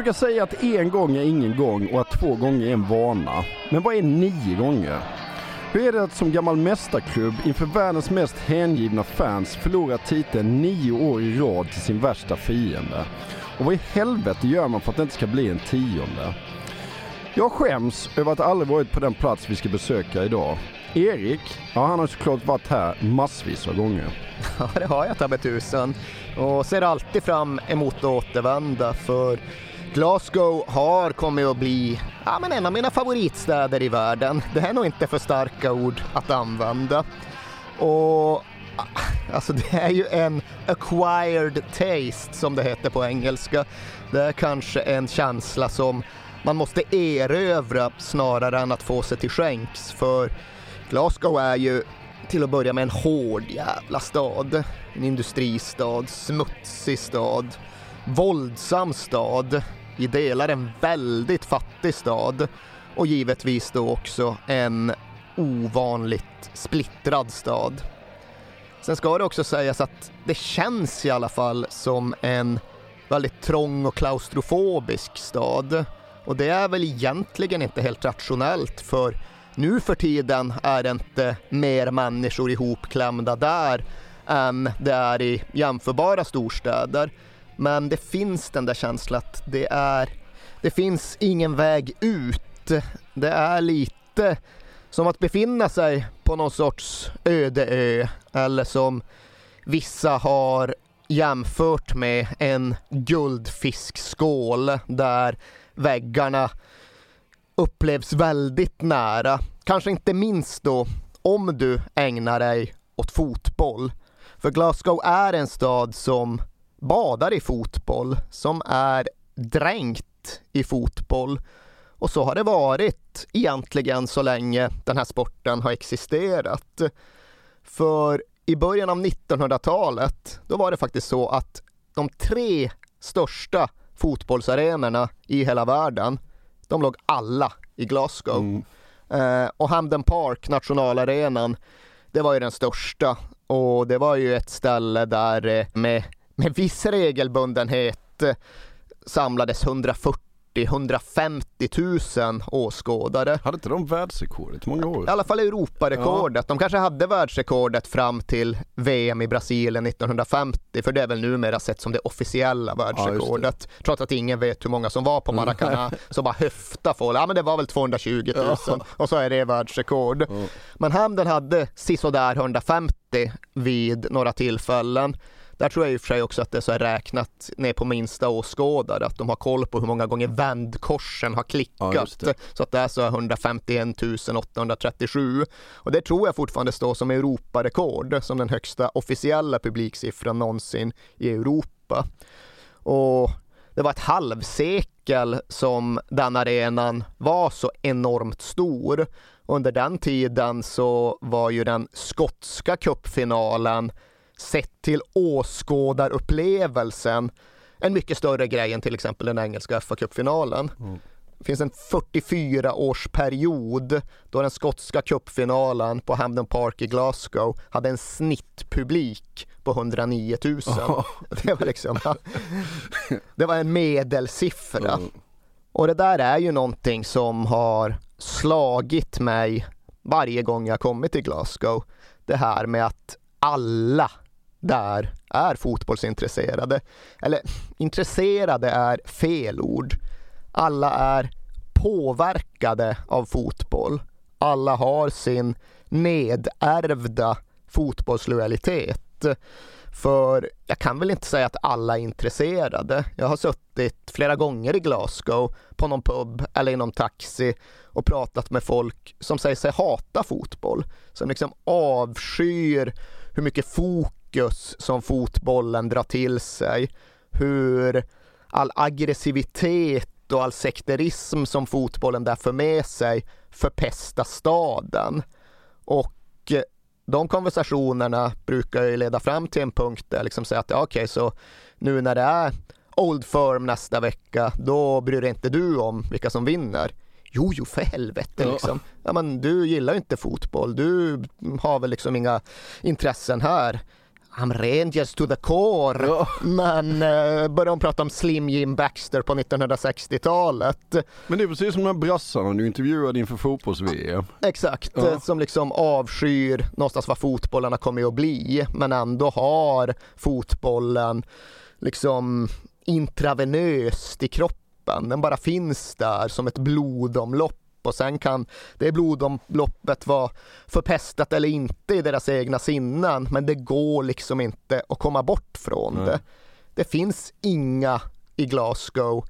Brukar säga att en gång är ingen gång och att två gånger är en vana. Men vad är nio gånger? Hur är det att som gammal mästarklubb inför världens mest hängivna fans förlora titeln nio år i rad till sin värsta fiende? Och vad i helvete gör man för att det inte ska bli en tionde? Jag skäms över att aldrig varit på den plats vi ska besöka idag. Erik, ja han har såklart varit här massvis av gånger. Ja, det har jag tabbe tusen. Och ser alltid fram emot att återvända för Glasgow har kommit att bli ja, men en av mina favoritstäder i världen. Det är nog inte för starka ord att använda. Och alltså det är ju en acquired taste som det heter på engelska. Det är kanske en känsla som man måste erövra snarare än att få sig till skänks. För Glasgow är ju till att börja med en hård jävla stad. En industristad, smutsig stad, våldsam stad i delar en väldigt fattig stad och givetvis då också en ovanligt splittrad stad. Sen ska det också sägas att det känns i alla fall som en väldigt trång och klaustrofobisk stad. Och det är väl egentligen inte helt rationellt för nu för tiden är det inte mer människor ihopklämda där än det är i jämförbara storstäder. Men det finns den där känslan att det är, det finns ingen väg ut. Det är lite som att befinna sig på någon sorts öde ö eller som vissa har jämfört med en guldfiskskål där väggarna upplevs väldigt nära. Kanske inte minst då om du ägnar dig åt fotboll. För Glasgow är en stad som badar i fotboll, som är dränkt i fotboll. Och så har det varit egentligen så länge den här sporten har existerat. För i början av 1900-talet, då var det faktiskt så att de tre största fotbollsarenorna i hela världen, de låg alla i Glasgow. Mm. Eh, och Hamden Park, nationalarenan, det var ju den största och det var ju ett ställe där eh, med med viss regelbundenhet eh, samlades 140 150 000 åskådare. Hade inte de världsrekordet många år? I alla fall Europarekordet. Ja. De kanske hade världsrekordet fram till VM i Brasilien 1950, för det är väl numera sett som det officiella världsrekordet. Ja, Trots att ingen vet hur många som var på Maracana, mm. så bara höfta folk. Ja men det var väl 220 000 ja. och så är det världsrekord. Ja. Men Hamden hade sisådär 150 vid några tillfällen. Där tror jag i och för sig också att det är så räknat ner på minsta åskådare, att de har koll på hur många gånger vändkorsen har klickat. Ja, så att det är så 151 837. Och det tror jag fortfarande står som Europarekord, som den högsta officiella publiksiffran någonsin i Europa. Och det var ett halvsekel som den arenan var så enormt stor. Under den tiden så var ju den skotska cupfinalen sett till åskådarupplevelsen en mycket större grej än till exempel den engelska FA-cupfinalen. Mm. Det finns en 44-årsperiod då den skotska cupfinalen på Hampden Park i Glasgow hade en snittpublik på 109 000. Oh. Det var liksom, det var en medelsiffra. Mm. Och det där är ju någonting som har slagit mig varje gång jag kommit till Glasgow. Det här med att alla där är fotbollsintresserade. Eller intresserade är fel ord. Alla är påverkade av fotboll. Alla har sin nedärvda fotbollslojalitet. För jag kan väl inte säga att alla är intresserade. Jag har suttit flera gånger i Glasgow på någon pub eller i någon taxi och pratat med folk som säger sig hata fotboll. Som liksom avskyr hur mycket fokus som fotbollen drar till sig. Hur all aggressivitet och all sekterism som fotbollen där för med sig förpestar staden. Och de konversationerna brukar ju leda fram till en punkt där liksom säga att ja, okej, okay, så nu när det är Old Firm nästa vecka, då bryr dig inte du om vilka som vinner. Jo, jo, för helvete ja. liksom. Ja, men du gillar ju inte fotboll. Du har väl liksom inga intressen här. I'm Rangers to the core. Ja. Men eh, börjar de prata om Slim Jim Baxter på 1960-talet. Men det är precis som de här brassarna du intervjuade inför fotbolls-VM. Exakt, ja. som liksom avskyr någonstans vad fotbollarna kommer att bli, men ändå har fotbollen liksom intravenöst i kroppen. Den bara finns där som ett blodomlopp och sen kan det blodomloppet vara förpestat eller inte i deras egna sinnen men det går liksom inte att komma bort från mm. det. Det finns inga i Glasgow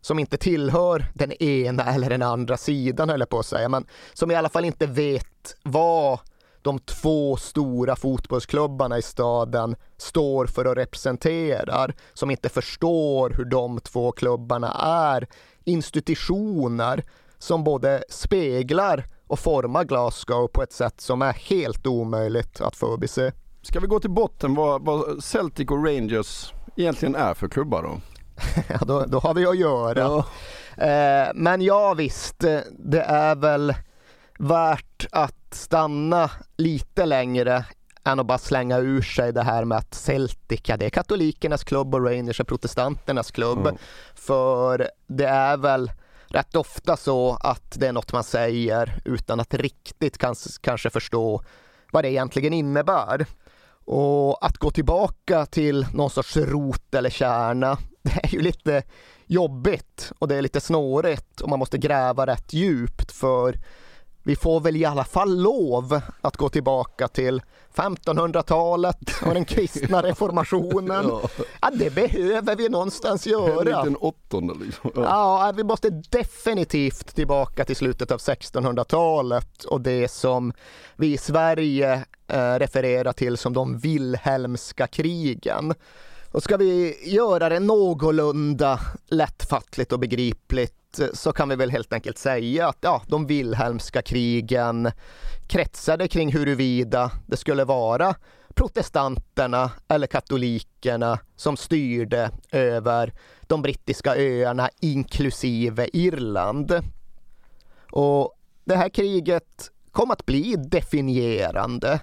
som inte tillhör den ena eller den andra sidan eller på att säga, men som i alla fall inte vet vad de två stora fotbollsklubbarna i staden står för och representerar, som inte förstår hur de två klubbarna är institutioner som både speglar och formar Glasgow på ett sätt som är helt omöjligt att förbise. Ska vi gå till botten vad, vad Celtic och Rangers egentligen är för klubbar då? ja, då, då, har vi att göra. Ja. Eh, men ja visst, det är väl värt att stanna lite längre än att bara slänga ur sig det här med att Celtic, ja, det är katolikernas klubb och Rangers är protestanternas klubb. Mm. För det är väl rätt ofta så att det är något man säger utan att riktigt kanske förstå vad det egentligen innebär. Och att gå tillbaka till någon sorts rot eller kärna, det är ju lite jobbigt och det är lite snårigt och man måste gräva rätt djupt för vi får väl i alla fall lov att gå tillbaka till 1500-talet och den kristna reformationen. ja. ja. det behöver vi någonstans göra. Den åttonde liksom. Ja. ja, vi måste definitivt tillbaka till slutet av 1600-talet och det som vi i Sverige eh, refererar till som de Wilhelmska krigen. Och ska vi göra det någorlunda lättfattligt och begripligt så kan vi väl helt enkelt säga att ja, de Wilhelmska krigen kretsade kring huruvida det skulle vara protestanterna eller katolikerna som styrde över de brittiska öarna inklusive Irland. Och det här kriget kom att bli definierande.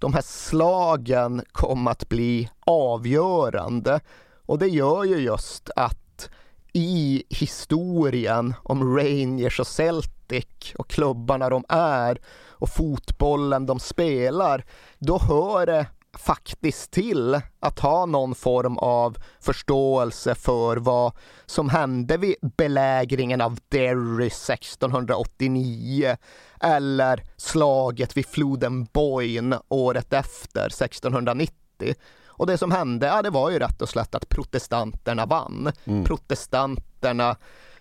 De här slagen kom att bli avgörande. Och det gör ju just att i historien om Rangers och Celtic och klubbarna de är och fotbollen de spelar, då hör det faktiskt till att ha någon form av förståelse för vad som hände vid belägringen av Derry 1689 eller slaget vid floden Boyne året efter 1690. Och det som hände, ja, det var ju rätt och slätt att protestanterna vann. Mm. Protestanterna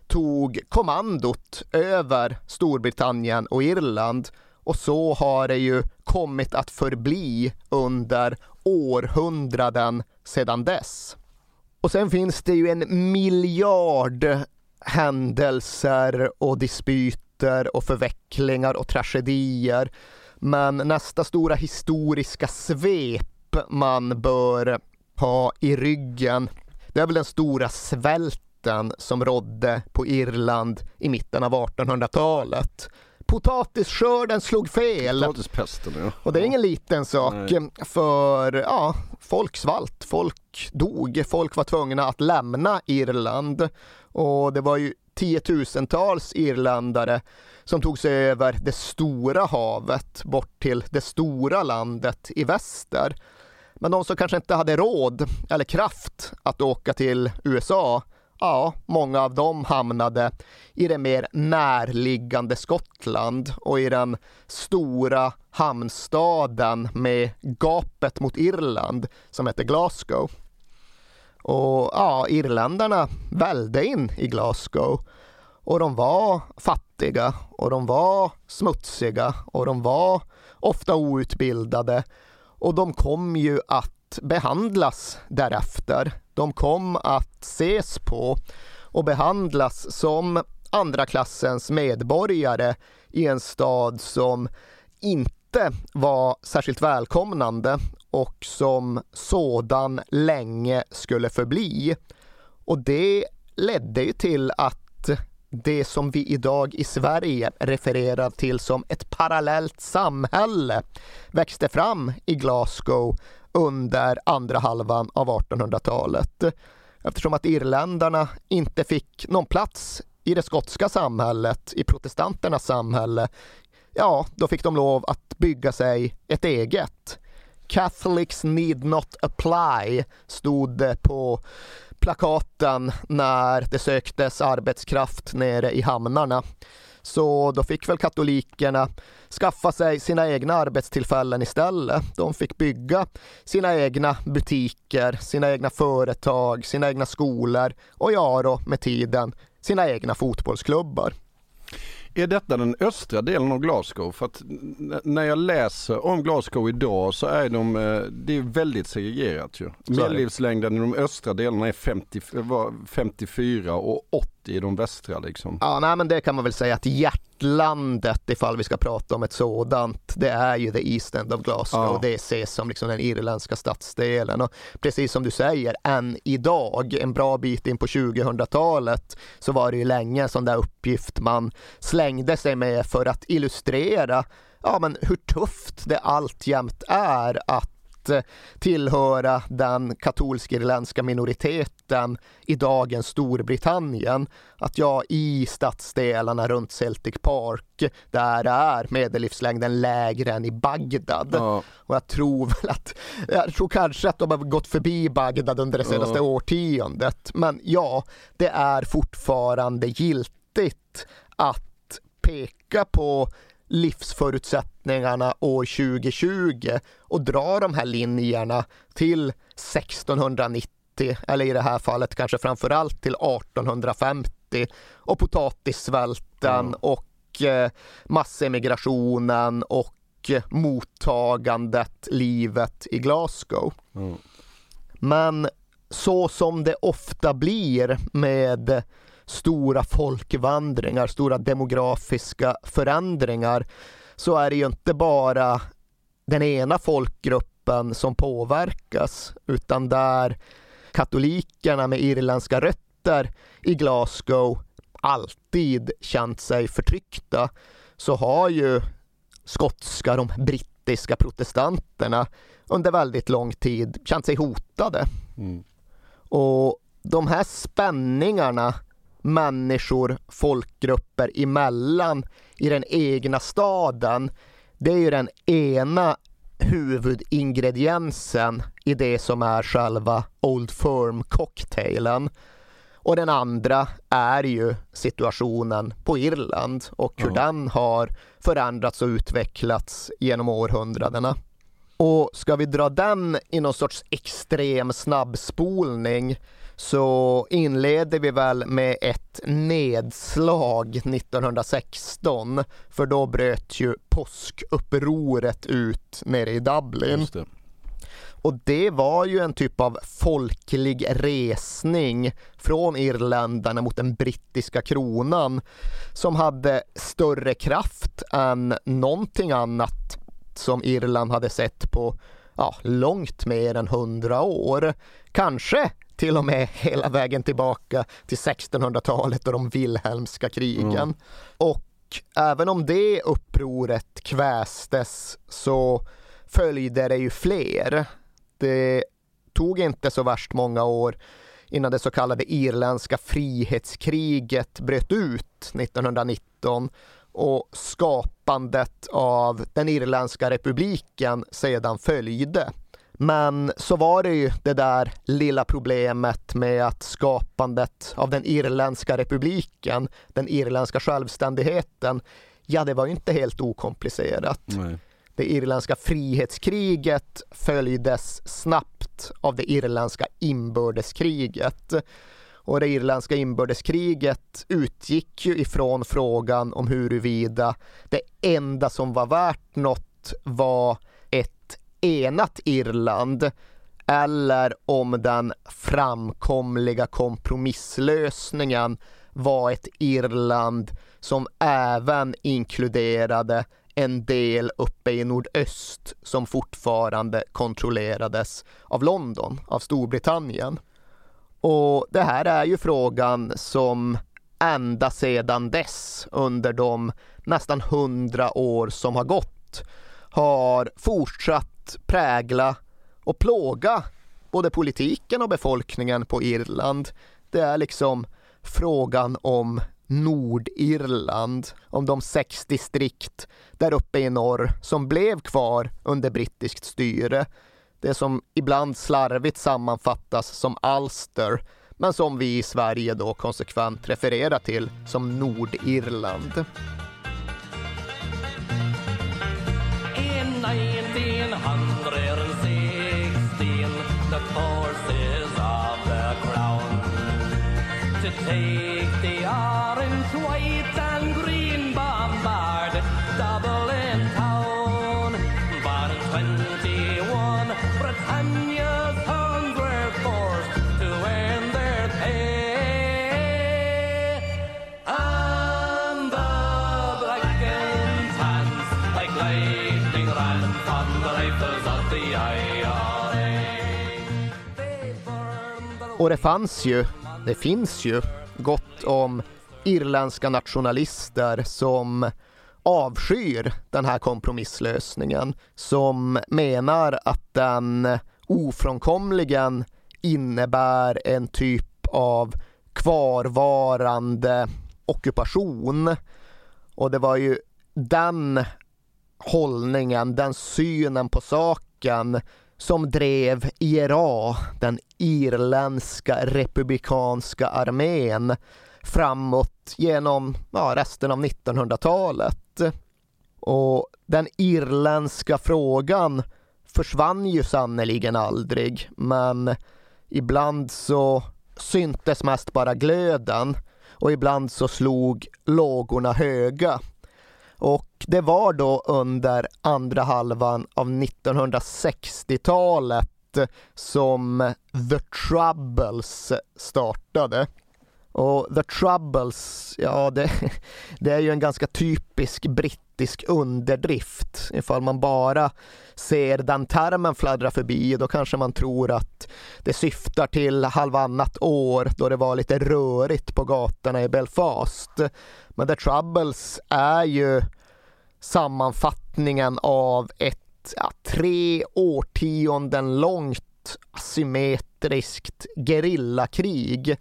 tog kommandot över Storbritannien och Irland och så har det ju kommit att förbli under århundraden sedan dess. Och sen finns det ju en miljard händelser och dispyter och förvecklingar och tragedier. Men nästa stora historiska svep man bör ha i ryggen, det är väl den stora svälten som rådde på Irland i mitten av 1800-talet potatisskörden slog fel. Potatispesten ja. Och det är ingen liten sak Nej. för ja, folk svalt, folk dog, folk var tvungna att lämna Irland och det var ju tiotusentals irländare som tog sig över det stora havet bort till det stora landet i väster. Men de som kanske inte hade råd eller kraft att åka till USA ja, många av dem hamnade i det mer närliggande Skottland och i den stora hamnstaden med gapet mot Irland som heter Glasgow. Och ja, irländarna välde in i Glasgow. Och de var fattiga och de var smutsiga och de var ofta outbildade. Och de kom ju att behandlas därefter. De kom att ses på och behandlas som andra klassens medborgare i en stad som inte var särskilt välkomnande och som sådan länge skulle förbli. Och det ledde ju till att det som vi idag i Sverige refererar till som ett parallellt samhälle växte fram i Glasgow under andra halvan av 1800-talet. Eftersom att irländarna inte fick någon plats i det skotska samhället, i protestanternas samhälle, ja, då fick de lov att bygga sig ett eget. Catholics need not apply stod det på plakaten när det söktes arbetskraft nere i hamnarna. Så då fick väl katolikerna skaffa sig sina egna arbetstillfällen istället. De fick bygga sina egna butiker, sina egna företag, sina egna skolor och ja då med tiden sina egna fotbollsklubbar. Är detta den östra delen av Glasgow? För att när jag läser om Glasgow idag så är de, eh, det är väldigt segregerat ju. Medellivslängden i de östra delarna är 50, 54 och 80 i de västra liksom. Ja, nej men det kan man väl säga att hjärtlandet, ifall vi ska prata om ett sådant, det är ju the East End of Glasgow. Ja. Det ses som liksom den irländska stadsdelen. Och precis som du säger, än idag, en bra bit in på 2000-talet, så var det ju länge en sån där uppgift man slängde sig med för att illustrera ja, men hur tufft det alltjämt är att tillhöra den katolsk-irländska minoriteten i dagens Storbritannien. Att jag i stadsdelarna runt Celtic Park, där är medellivslängden lägre än i Bagdad. Ja. Och jag tror väl att, jag tror kanske att de har gått förbi Bagdad under det senaste ja. årtiondet. Men ja, det är fortfarande giltigt att peka på livsförutsättningarna år 2020 och dra de här linjerna till 1690 eller i det här fallet kanske framförallt till 1850 och potatissvälten mm. och eh, massemigrationen och mottagandet, livet i Glasgow. Mm. Men så som det ofta blir med stora folkvandringar, stora demografiska förändringar så är det ju inte bara den ena folkgruppen som påverkas utan där katolikerna med irländska rötter i Glasgow alltid känt sig förtryckta så har ju skotska, de brittiska protestanterna under väldigt lång tid känt sig hotade. Mm. Och de här spänningarna människor, folkgrupper emellan i den egna staden. Det är ju den ena huvudingrediensen i det som är själva Old Firm-cocktailen. Och den andra är ju situationen på Irland och hur ja. den har förändrats och utvecklats genom århundradena. Och ska vi dra den i någon sorts extrem snabbspolning så inleder vi väl med ett nedslag 1916 för då bröt ju påskupproret ut nere i Dublin. Och det var ju en typ av folklig resning från irländarna mot den brittiska kronan som hade större kraft än någonting annat som Irland hade sett på ja, långt mer än hundra år. Kanske till och med hela vägen tillbaka till 1600-talet och de Wilhelmska krigen. Mm. Och även om det upproret kvästes så följde det ju fler. Det tog inte så värst många år innan det så kallade irländska frihetskriget bröt ut 1919 och skapandet av den irländska republiken sedan följde. Men så var det ju det där lilla problemet med att skapandet av den irländska republiken, den irländska självständigheten, ja det var ju inte helt okomplicerat. Nej. Det irländska frihetskriget följdes snabbt av det irländska inbördeskriget. Och det irländska inbördeskriget utgick ju ifrån frågan om huruvida det enda som var värt något var enat Irland eller om den framkomliga kompromisslösningen var ett Irland som även inkluderade en del uppe i nordöst som fortfarande kontrollerades av London, av Storbritannien. Och det här är ju frågan som ända sedan dess, under de nästan hundra år som har gått, har fortsatt prägla och plåga både politiken och befolkningen på Irland. Det är liksom frågan om Nordirland, om de sex distrikt där uppe i norr som blev kvar under brittiskt styre. Det som ibland slarvigt sammanfattas som Ulster, men som vi i Sverige då konsekvent refererar till som Nordirland. Och det fanns ju, det finns ju gott om irländska nationalister som avskyr den här kompromisslösningen, som menar att den ofrånkomligen innebär en typ av kvarvarande ockupation. Och det var ju den hållningen, den synen på saken som drev IRA, den irländska republikanska armén, framåt genom ja, resten av 1900-talet. Och den irländska frågan försvann ju sannerligen aldrig, men ibland så syntes mest bara glöden och ibland så slog lågorna höga. Och det var då under andra halvan av 1960-talet som The Troubles startade. Och The Troubles, ja det, det, är ju en ganska typisk brittisk underdrift. Ifall man bara ser den termen fladdra förbi då kanske man tror att det syftar till halvannat år då det var lite rörigt på gatorna i Belfast. Men The Troubles är ju sammanfattningen av ett ja, tre årtionden långt asymmetriskt gerillakrig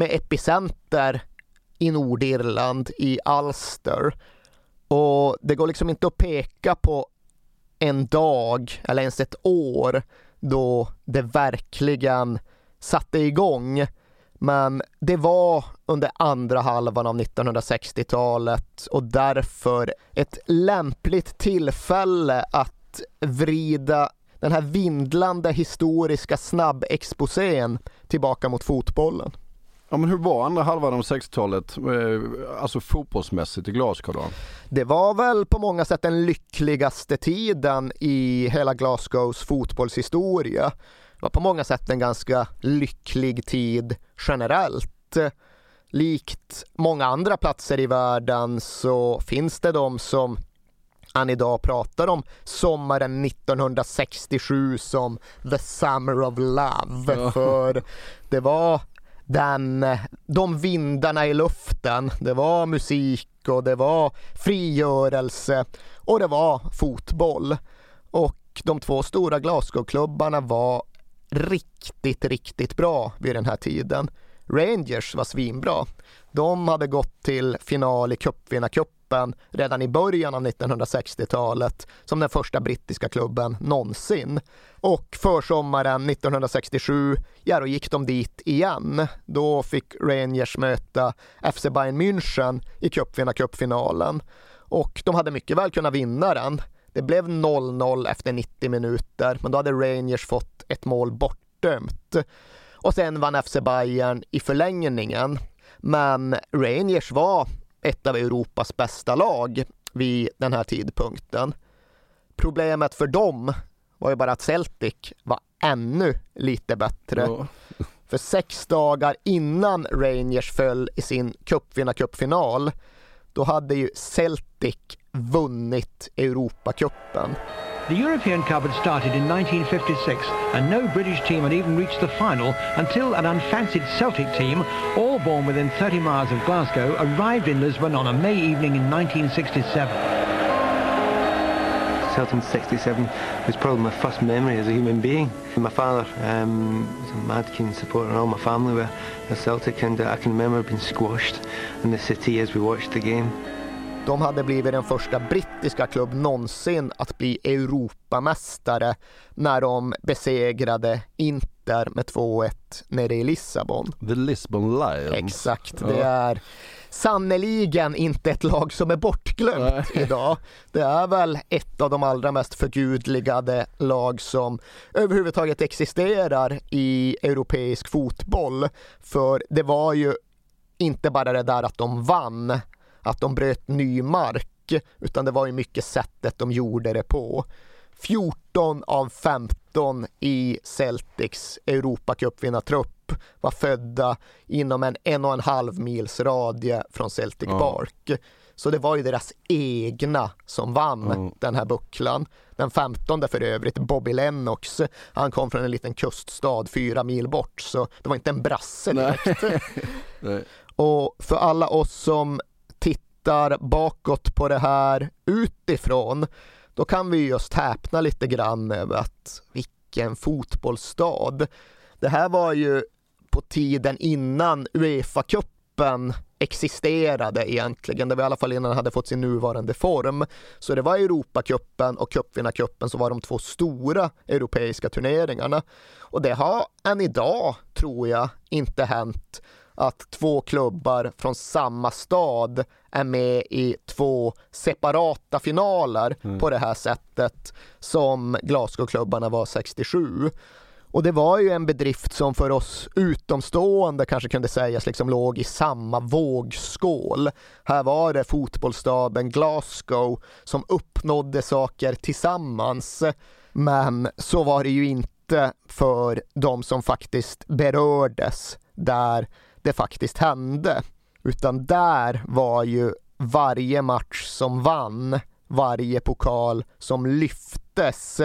med epicenter i Nordirland, i Ulster. Och det går liksom inte att peka på en dag eller ens ett år då det verkligen satte igång. Men det var under andra halvan av 1960-talet och därför ett lämpligt tillfälle att vrida den här vindlande historiska snabbexposén tillbaka mot fotbollen. Ja men hur var andra halvan av 60-talet, eh, alltså fotbollsmässigt i Glasgow då? Det var väl på många sätt den lyckligaste tiden i hela Glasgows fotbollshistoria. Det var på många sätt en ganska lycklig tid generellt. Likt många andra platser i världen så finns det de som än idag pratar om sommaren 1967 som the summer of love. Ja. För det var den, de vindarna i luften. Det var musik och det var frigörelse och det var fotboll. Och de två stora Glasgow-klubbarna var riktigt, riktigt bra vid den här tiden. Rangers var svinbra. De hade gått till final i cupvinnarcupen redan i början av 1960-talet som den första brittiska klubben någonsin. Och försommaren 1967, ja då gick de dit igen. Då fick Rangers möta FC Bayern München i cupvinnarcupfinalen. Och de hade mycket väl kunnat vinna den. Det blev 0-0 efter 90 minuter, men då hade Rangers fått ett mål bortdömt. Och sen vann FC Bayern i förlängningen. Men Rangers var ett av Europas bästa lag vid den här tidpunkten. Problemet för dem var ju bara att Celtic var ännu lite bättre. Ja. För sex dagar innan Rangers föll i sin cupvinnarcupfinal, då hade ju Celtic vunnit Europacupen. The European Cup had started in 1956 and no British team had even reached the final until an unfancied Celtic team, all born within 30 miles of Glasgow, arrived in Lisbon on a May evening in 1967. Celtic 67 was probably my first memory as a human being. My father um, was a mad keen supporter and all my family were Celtic and I can remember being squashed in the city as we watched the game. De hade blivit den första brittiska klubb någonsin att bli Europamästare när de besegrade Inter med 2-1 nere i Lissabon. The Lisbon Lions. Exakt, ja. det är sannoliken inte ett lag som är bortglömt Nej. idag. Det är väl ett av de allra mest förgudligade lag som överhuvudtaget existerar i europeisk fotboll. För det var ju inte bara det där att de vann att de bröt ny mark, utan det var ju mycket sättet de gjorde det på. 14 av 15 i Celtics Europacupvinnartrupp var födda inom en en och en halv mils radie från Celtic ja. Park. Så det var ju deras egna som vann mm. den här bucklan. Den 15 för övrigt, Bobby Lennox, han kom från en liten kuststad fyra mil bort, så det var inte en brasse direkt. Och för alla oss som tittar bakåt på det här utifrån, då kan vi just häpna lite grann över att vilken fotbollsstad. Det här var ju på tiden innan Uefa-cupen existerade egentligen. Det var i alla fall innan den hade fått sin nuvarande form. Så det var Europacupen och Cupvinnarcupen som var de två stora europeiska turneringarna. Och det har än idag, tror jag, inte hänt att två klubbar från samma stad är med i två separata finaler mm. på det här sättet som Glasgow-klubbarna var 67. Och det var ju en bedrift som för oss utomstående kanske kunde sägas liksom låg i samma vågskål. Här var det fotbollsstaden Glasgow som uppnådde saker tillsammans. Men så var det ju inte för de som faktiskt berördes där det faktiskt hände. Utan där var ju varje match som vann, varje pokal som lyftes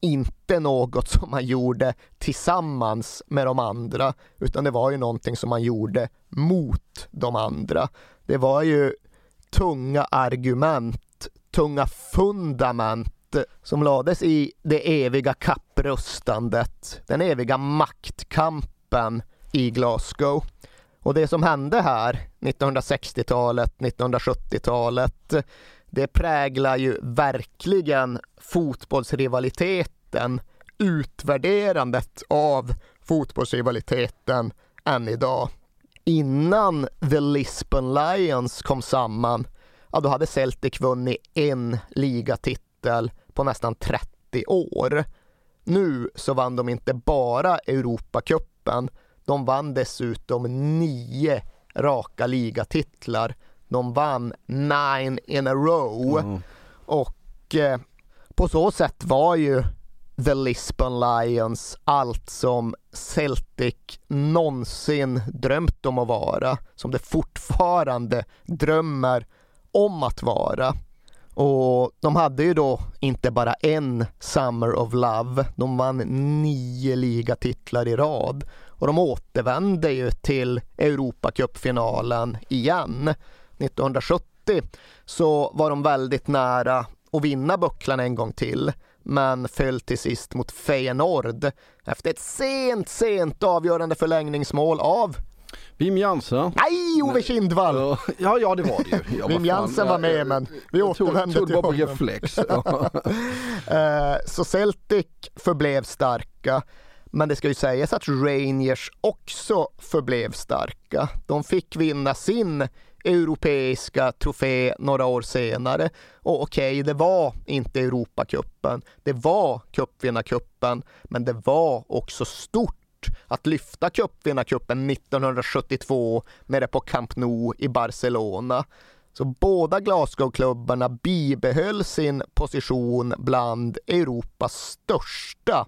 inte något som man gjorde tillsammans med de andra, utan det var ju någonting som man gjorde mot de andra. Det var ju tunga argument, tunga fundament som lades i det eviga kapprustandet, den eviga maktkampen i Glasgow. Och det som hände här 1960-talet, 1970-talet, det präglar ju verkligen fotbollsrivaliteten, utvärderandet av fotbollsrivaliteten än idag. Innan The Lisbon Lions kom samman, ja då hade Celtic vunnit en ligatitel på nästan 30 år. Nu så vann de inte bara Europacupen de vann dessutom nio raka ligatitlar. De vann nine in a row. Mm. Och eh, på så sätt var ju The Lisbon Lions allt som Celtic någonsin drömt om att vara, som det fortfarande drömmer om att vara. Och de hade ju då inte bara en Summer of Love, de vann nio ligatitlar i rad. Och de återvände ju till Europacupfinalen igen. 1970 så var de väldigt nära att vinna bucklan en gång till men föll till sist mot Feyenoord efter ett sent, sent avgörande förlängningsmål av Wim Jansen. Nej, Ove Kindvall! Ja, ja det var det ju. Wim. Jansen var med men vi återvände tog, till tog honom. reflex. Eh, Så Celtic förblev starka. Men det ska ju sägas att Rangers också förblev starka. De fick vinna sin europeiska trofé några år senare. Och okej, det var inte Europacupen. Det var cupvinnarcupen, men det var också stort att lyfta cupvinnarcupen 1972 med det på Camp Nou i Barcelona. Så båda Glasgow-klubbarna bibehöll sin position bland Europas största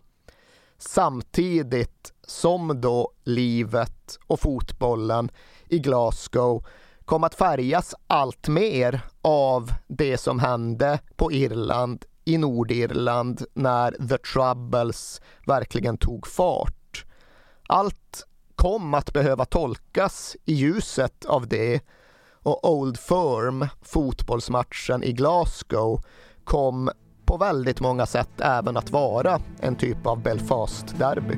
samtidigt som då livet och fotbollen i Glasgow kom att färgas allt mer av det som hände på Irland, i Nordirland, när The Troubles verkligen tog fart. Allt kom att behöva tolkas i ljuset av det och Old Firm, fotbollsmatchen i Glasgow, kom på väldigt många sätt även att vara en typ av Belfast-derby.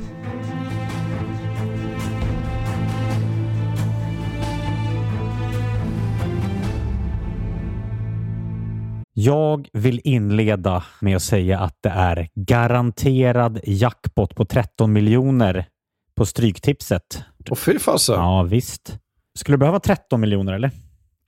Jag vill inleda med att säga att det är garanterad jackpot på 13 miljoner på Stryktipset. Och fy fasen. Ja, visst. Skulle du behöva 13 miljoner eller?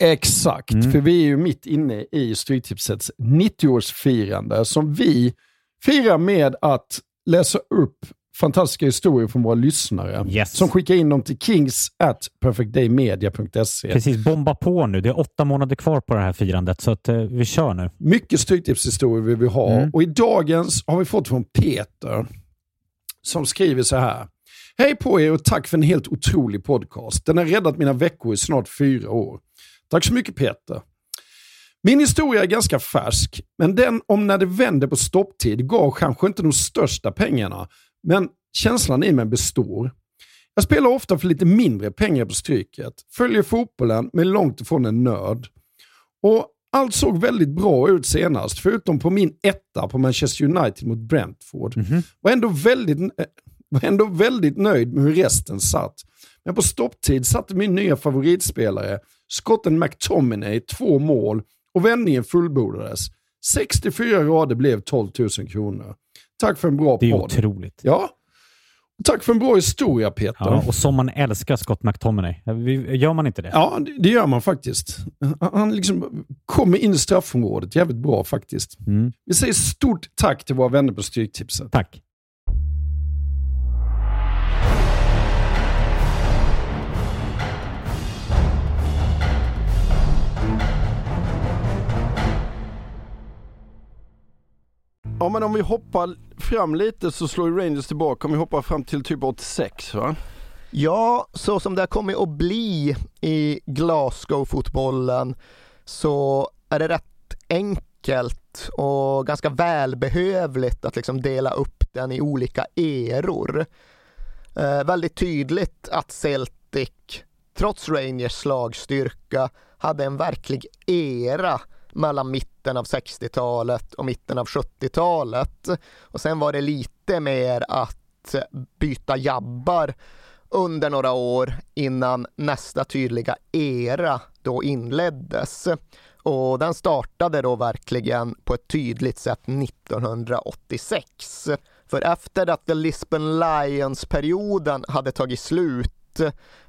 Exakt, Mm. för vi är ju mitt inne i Stryktipsets 90-årsfirande som vi firar med att läsa upp fantastiska historier från våra lyssnare Yes. som skickar in dem till kings at perfectdaymedia.se. Precis, bomba på nu. Det är åtta månader kvar på det här firandet, så att, eh, vi kör nu. Mycket Stryktipshistorier vill vi ha Mm. och i dagens har vi fått från Peter som skriver så här. Hej på er och tack för en helt otrolig podcast. Den har räddat mina veckor i snart fyra år. Tack så mycket Peter. Min historia är ganska färsk, men den om när det vände på stopptid gav kanske inte de största pengarna, men känslan i mig består. Jag spelar ofta för lite mindre pengar på Stryket, följer fotbollen men är långt ifrån en nörd. Och allt såg väldigt bra ut senast, förutom på min etta på Manchester United mot Brentford. Var ändå väldigt, eh, var ändå väldigt nöjd med hur resten satt. Men på stopptid satte min nya favoritspelare, skotten McTominay, två mål och vändningen fullbordades. 64 rader blev 12 000 kronor. Tack för en bra Det är podd. otroligt. Ja. Tack för en bra historia Peter. Ja, och som man älskar Scott McTominay. Gör man inte det? Ja, det- gör man faktiskt. Han liksom kommer in i straffområdet jävligt bra faktiskt. Mm. Vi säger stort tack till våra vänner på Stryktipset. Tack. Ja, men om vi hoppar fram lite så slår ju Rangers tillbaka. Om vi hoppar fram till typ 86 va? Ja, så som det har kommit att bli i Glasgow-fotbollen så är det rätt enkelt och ganska välbehövligt att liksom dela upp den i olika eror. Eh, väldigt tydligt att Celtic, trots Rangers slagstyrka, hade en verklig era mellan mitt mitten av 60-talet och mitten av 70-talet. Och sen var det lite mer att byta jabbar under några år innan nästa tydliga era då inleddes. Och den startade då verkligen på ett tydligt sätt 1986. För efter att The Lisbon Lions-perioden hade tagit slut,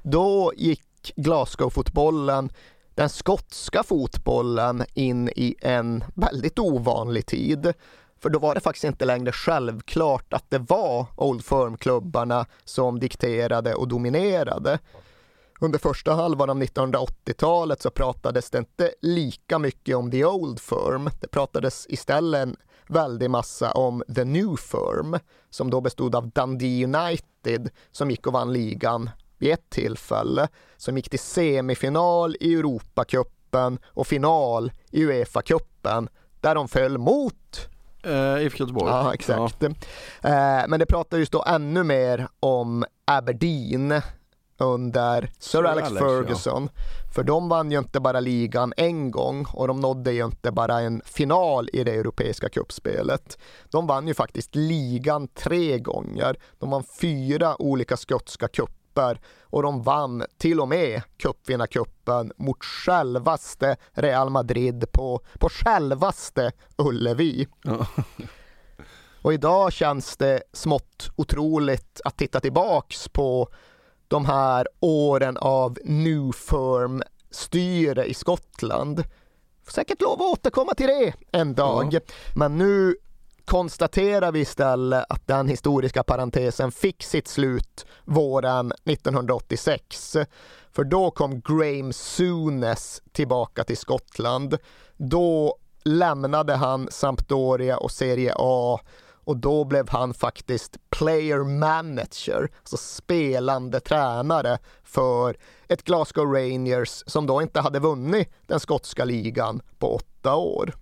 då gick Glasgow-fotbollen den skotska fotbollen in i en väldigt ovanlig tid. För då var det faktiskt inte längre självklart att det var Old Firm-klubbarna som dikterade och dominerade. Under första halvan av 1980-talet så pratades det inte lika mycket om The Old Firm. Det pratades istället en väldig massa om The New Firm som då bestod av Dundee United som gick och vann ligan vid ett tillfälle, som gick till semifinal i Europacupen och final i Uefa-cupen där de föll mot Uh, IFK Göteborg. Ja, exakt. Ja. Uh, men det pratades då ännu mer om Aberdeen under Sir Alex, Alex Ferguson. Ja. För de vann ju inte bara ligan en gång och de nådde ju inte bara en final i det europeiska kuppspelet. De vann ju faktiskt ligan tre gånger. De vann fyra olika skotska cuper och de vann till och med cupvinnarcupen mot självaste Real Madrid på, på självaste Ullevi. Ja. Och idag känns det smått otroligt att titta tillbaks på de här åren av New Firm-styre i Skottland. Får säkert lov att återkomma till det en dag. Ja. Men nu konstaterar vi istället att den historiska parentesen fick sitt slut våren 1986. För då kom Graham Sunes tillbaka till Skottland. Då lämnade han Sampdoria och Serie A och då blev han faktiskt player manager, alltså spelande tränare för ett Glasgow Rangers som då inte hade vunnit den skotska ligan på åtta år.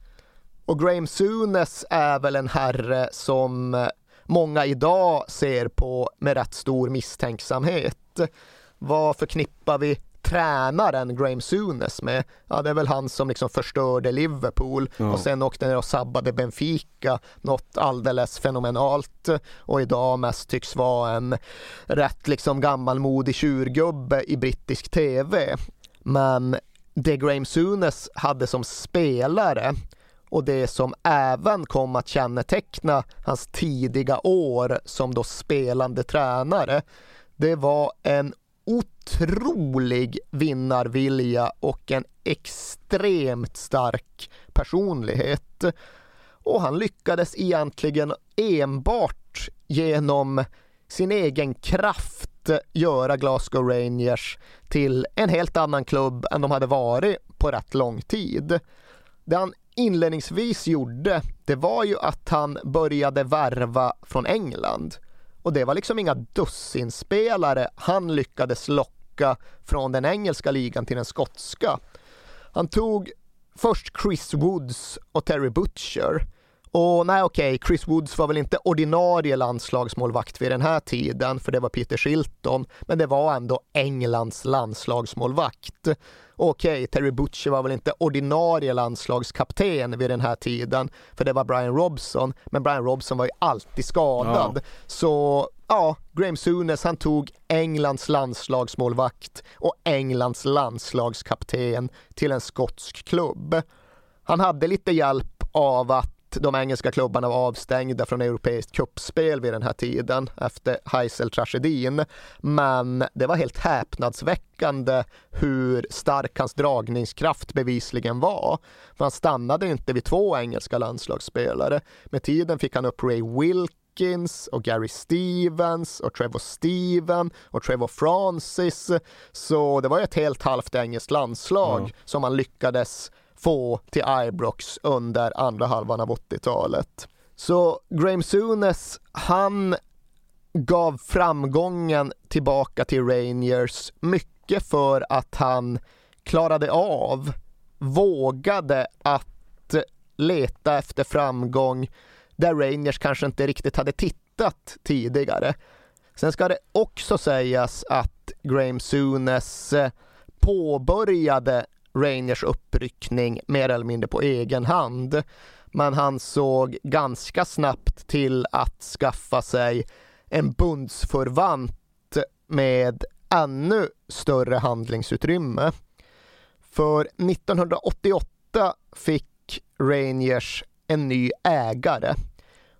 Och Graham Souness är väl en herre som många idag ser på med rätt stor misstänksamhet. Vad förknippar vi tränaren Graham Souness med, ja det är väl han som liksom förstörde Liverpool ja. och sen åkte ner och sabbade Benfica något alldeles fenomenalt och idag mest tycks vara en rätt liksom gammalmodig tjurgubbe i brittisk TV. Men det Graham Souness hade som spelare och det som även kom att känneteckna hans tidiga år som då spelande tränare det var en otrolig vinnarvilja och en extremt stark personlighet. Och han lyckades egentligen enbart genom sin egen kraft göra Glasgow Rangers till en helt annan klubb än de hade varit på rätt lång tid. Det han inledningsvis gjorde, det var ju att han började värva från England. Och det var liksom inga dussinspelare han lyckades locka från den engelska ligan till den skotska. Han tog först Chris Woods och Terry Butcher. Och nej okej, okay, Chris Woods var väl inte ordinarie landslagsmålvakt vid den här tiden, för det var Peter Shilton, men det var ändå Englands landslagsmålvakt. Okej, okay, Terry Butcher var väl inte ordinarie landslagskapten vid den här tiden, för det var Brian Robson, men Brian Robson var ju alltid skadad. Ja. Så ja, Graham Souness han tog Englands landslagsmålvakt och Englands landslagskapten till en skotsk klubb. Han hade lite hjälp av att de engelska klubbarna var avstängda från europeiskt kuppspel vid den här tiden efter Heysel-tragedin. Men det var helt häpnadsväckande hur stark hans dragningskraft bevisligen var. För han stannade inte vid två engelska landslagsspelare. Med tiden fick han upp Ray Wilkins och Gary Stevens och Trevor Steven och Trevor Francis. Så det var ett helt halvt engelskt landslag mm. som han lyckades få till Ibrox under andra halvan av 80-talet. Så Graham Sunes, han gav framgången tillbaka till Rangers mycket för att han klarade av, vågade att leta efter framgång där Rangers kanske inte riktigt hade tittat tidigare. Sen ska det också sägas att Graham Sunes påbörjade Rangers uppryckning mer eller mindre på egen hand. Men han såg ganska snabbt till att skaffa sig en bundsförvant med ännu större handlingsutrymme. För 1988 fick Rangers en ny ägare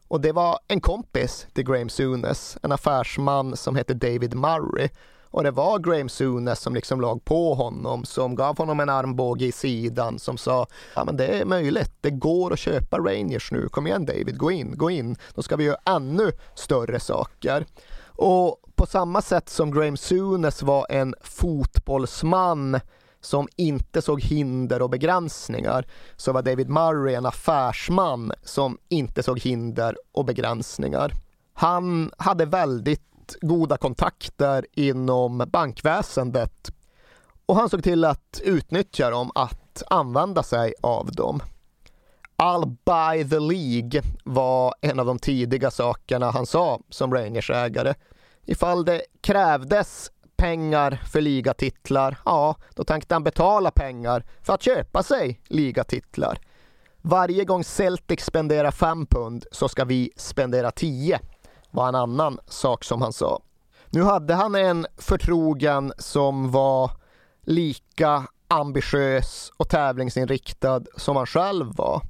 och det var en kompis till Graham Sunes, en affärsman som hette David Murray. Och det var Graham Sunes som liksom låg på honom, som gav honom en armbåge i sidan, som sa ja men det är möjligt, det går att köpa Rangers nu, kom igen David, gå in, gå in, då ska vi göra ännu större saker. Och på samma sätt som Graham Sunes var en fotbollsman som inte såg hinder och begränsningar så var David Murray en affärsman som inte såg hinder och begränsningar. Han hade väldigt goda kontakter inom bankväsendet och han såg till att utnyttja dem, att använda sig av dem. I'll buy the League var en av de tidiga sakerna han sa som Rangers-ägare. Ifall det krävdes pengar för ligatitlar, ja, då tänkte han betala pengar för att köpa sig ligatitlar. Varje gång Celtic spenderar 5 pund så ska vi spendera 10, var en annan sak som han sa. Nu hade han en förtrogen som var lika ambitiös och tävlingsinriktad som han själv var.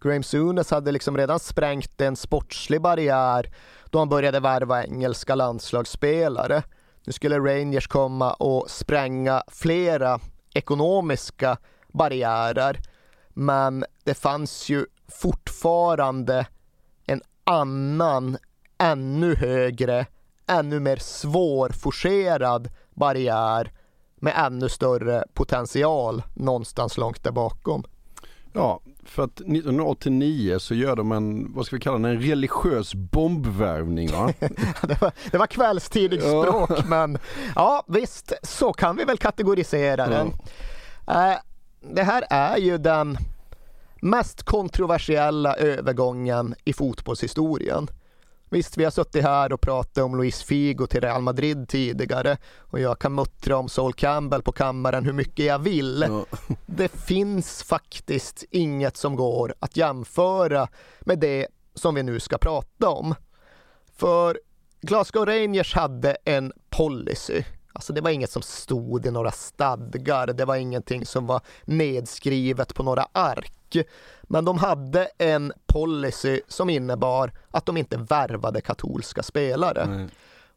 Graham Sunes hade liksom redan sprängt en sportslig barriär då han började värva engelska landslagsspelare. Nu skulle Rangers komma och spränga flera ekonomiska barriärer. Men det fanns ju fortfarande en annan, ännu högre, ännu mer svårforcerad barriär med ännu större potential någonstans långt där bakom. Ja, för att 1989 så gör de en, vad ska vi kalla den, en religiös bombvärvning va? det, var, det var kvällstidningsspråk ja. men ja visst, så kan vi väl kategorisera den. Ja. Uh, det här är ju den mest kontroversiella övergången i fotbollshistorien. Visst, vi har suttit här och pratat om Luis Figo till Real Madrid tidigare och jag kan muttra om Sol Campbell på kammaren hur mycket jag vill. Ja. Det finns faktiskt inget som går att jämföra med det som vi nu ska prata om. För Glasgow Rangers hade en policy. Alltså det var inget som stod i några stadgar, det var ingenting som var nedskrivet på några ark. Men de hade en policy som innebar att de inte värvade katolska spelare. Nej.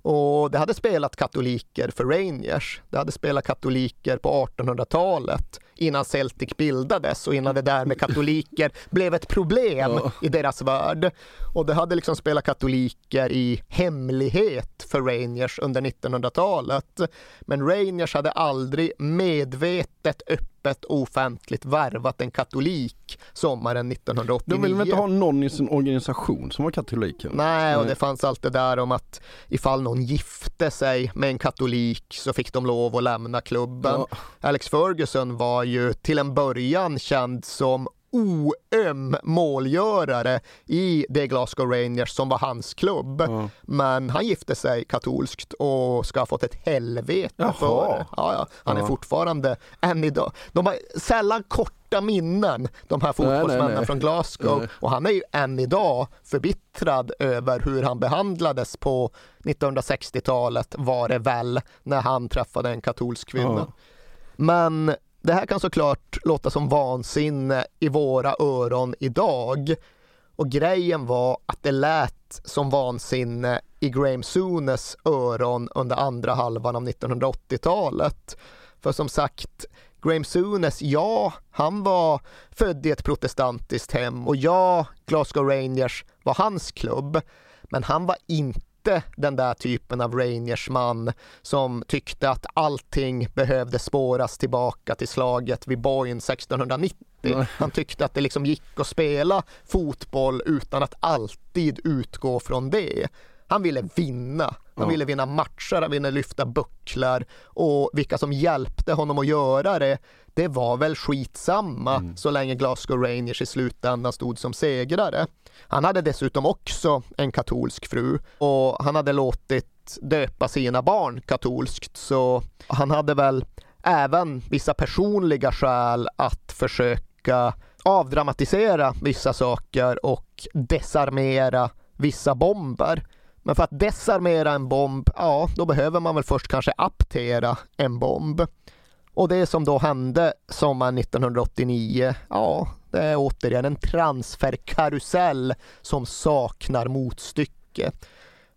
Och det hade spelat katoliker för Rangers. Det hade spelat katoliker på 1800-talet innan Celtic bildades och innan det där med katoliker blev ett problem ja. i deras värld. Och det hade liksom spelat katoliker i hemlighet för Rangers under 1900-talet. Men Rangers hade aldrig medvetet öppet offentligt värvat en katolik sommaren 1989. De ville väl inte ha någon i sin organisation som var katolik? Nej, och det fanns allt det där om att ifall någon gifte sig med en katolik så fick de lov att lämna klubben. Ja. Alex Ferguson var ju till en början känd som oöm målgörare i det Glasgow Rangers som var hans klubb. Mm. Men han gifte sig katolskt och ska ha fått ett helvete Jaha. för det. Ja, ja. Han är fortfarande än idag. De har sällan korta minnen, de här fotbollsmännen från Glasgow. Nej. Och han är ju än idag förbittrad över hur han behandlades på 1960-talet var det väl, när han träffade en katolsk kvinna. Men det här kan såklart låta som vansinne i våra öron idag. Och grejen var att det lät som vansinne i Graham Sunes öron under andra halvan av 1980-talet. För som sagt, Graham Sunes, ja, han var född i ett protestantiskt hem och ja, Glasgow Rangers var hans klubb. Men han var inte inte den där typen av Rangers-man som tyckte att allting behövde spåras tillbaka till slaget vid Boyne 1690. Han tyckte att det liksom gick att spela fotboll utan att alltid utgå från det. Han ville vinna. Han ville vinna matcher, han ville lyfta bucklar och vilka som hjälpte honom att göra det, det var väl skitsamma mm. så länge Glasgow Rangers i slutändan stod som segrare. Han hade dessutom också en katolsk fru och han hade låtit döpa sina barn katolskt så han hade väl även vissa personliga skäl att försöka avdramatisera vissa saker och desarmera vissa bomber. Men för att desarmera en bomb, ja, då behöver man väl först kanske aptera en bomb. Och det som då hände sommaren 1989, ja, det är återigen en transferkarusell som saknar motstycke.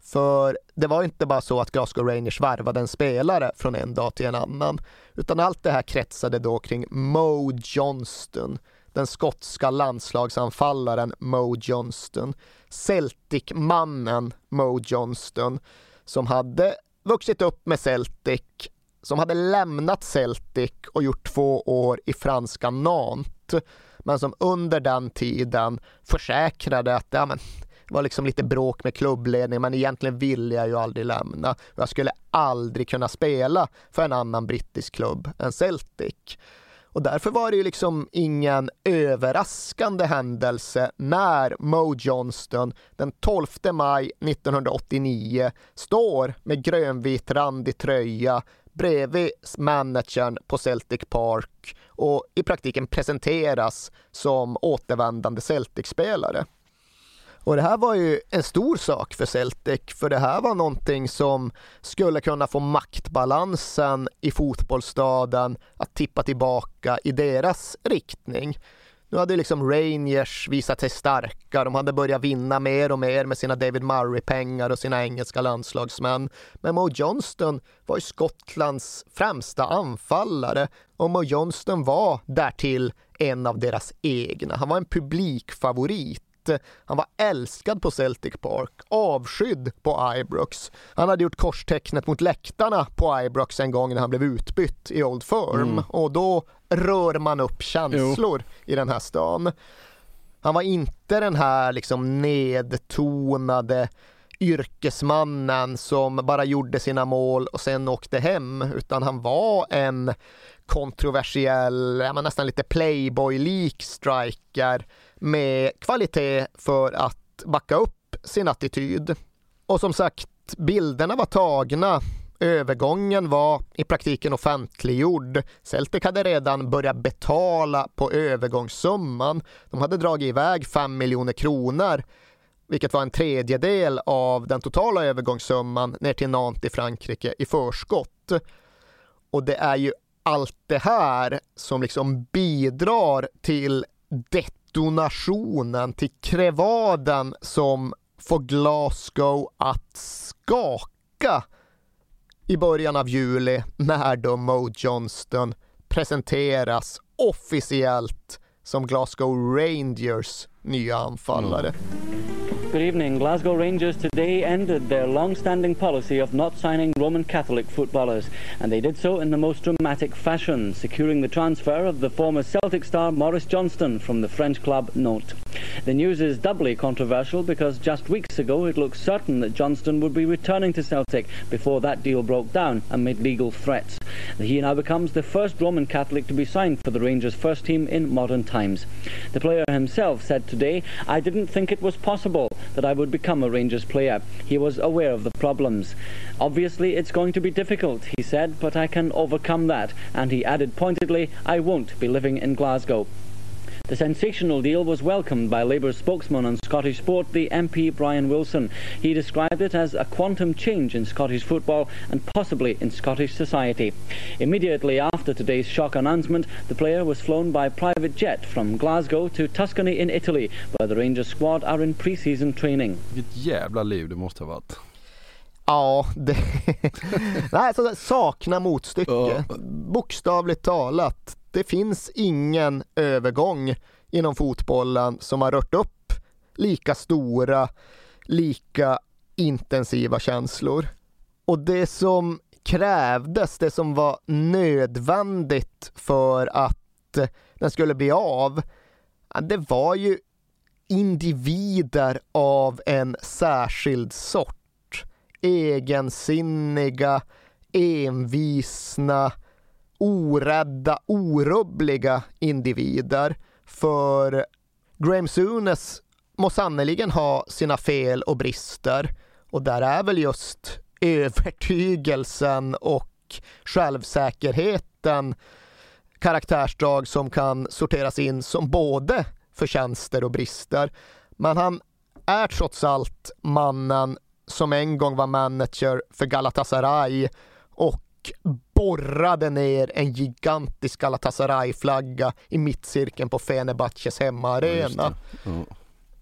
För det var inte bara så att Glasgow Rangers värvade en spelare från en dag till en annan, utan allt det här kretsade då kring Mo Johnston, den skotska landslagsanfallaren Mo Johnston, Celtic-mannen Mo Johnston, som hade vuxit upp med Celtic, som hade lämnat Celtic och gjort två år i franska Nantes, men som under den tiden försäkrade att ja, men, det var liksom lite bråk med klubbledningen men egentligen ville jag ju aldrig lämna. Jag skulle aldrig kunna spela för en annan brittisk klubb än Celtic. Och därför var det ju liksom ingen överraskande händelse när Mo Johnston den 12 maj 1989 står med grönvit randig tröja bredvid managern på Celtic Park och i praktiken presenteras som återvändande Celtic-spelare. Och det här var ju en stor sak för Celtic, för det här var någonting som skulle kunna få maktbalansen i fotbollsstaden att tippa tillbaka i deras riktning. Nu hade liksom Rangers visat sig starka, de hade börjat vinna mer och mer med sina David Murray-pengar och sina engelska landslagsmän. Men Mo Johnston var ju Skottlands främsta anfallare och Mo Johnston var därtill en av deras egna. Han var en publikfavorit han var älskad på Celtic Park, avskydd på Ibrox. Han hade gjort korstecknet mot läktarna på Ibrox en gång när han blev utbytt i Old Firm mm. och då rör man upp känslor jo. i den här stan. Han var inte den här liksom nedtonade yrkesmannen som bara gjorde sina mål och sen åkte hem, utan han var en kontroversiell, nästan lite playboy-lik striker med kvalitet för att backa upp sin attityd. Och som sagt, bilderna var tagna Övergången var i praktiken offentliggjord. Celtic hade redan börjat betala på övergångssumman. De hade dragit iväg 5 miljoner kronor, vilket var en tredjedel av den totala övergångssumman ner till Nantes i Frankrike i förskott. Och det är ju allt det här som liksom bidrar till donationen till krevaden som får Glasgow att skaka i början av juli när då Mo Johnston presenteras officiellt som Glasgow Rangers nya anfallare. Mm. Good evening. Glasgow Rangers today ended their long-standing policy of not signing Roman Catholic footballers, and they did so in the most dramatic fashion, securing the transfer of the former Celtic star Maurice Johnston from the French club Nantes. The news is doubly controversial because just weeks ago it looked certain that Johnston would be returning to Celtic before that deal broke down amid legal threats. He now becomes the first Roman Catholic to be signed for the Rangers first team in modern times. The player himself said today, I didn't think it was possible that I would become a Rangers player. He was aware of the problems. Obviously, it's going to be difficult, he said, but I can overcome that. And he added pointedly, I won't be living in Glasgow. The sensational deal was welcomed by Labour spokesman on Scottish sport, the MP Brian Wilson. He described it as a quantum change in Scottish football and possibly in Scottish society. Immediately after today's shock announcement, the player was flown by private jet from Glasgow to Tuscany in Italy, where the Rangers squad are in pre-season training. Vilket jävla liv det måste ha varit. Ja, det... Nej, så sakna motstycke. Bokstavligt talat det finns ingen övergång inom fotbollen som har rört upp lika stora, lika intensiva känslor. Och det som krävdes, det som var nödvändigt för att den skulle bli av, det var ju individer av en särskild sort. Egensinniga, envisna, orädda, orubbliga individer. För Graham Sunes må sannerligen ha sina fel och brister och där är väl just övertygelsen och självsäkerheten karaktärsdrag som kan sorteras in som både förtjänster och brister. Men han är trots allt mannen som en gång var manager för Galatasaray och borrade ner en gigantisk Galatasaray-flagga i mittcirkeln på Fenerbahces hemmaarena. Ja, ja.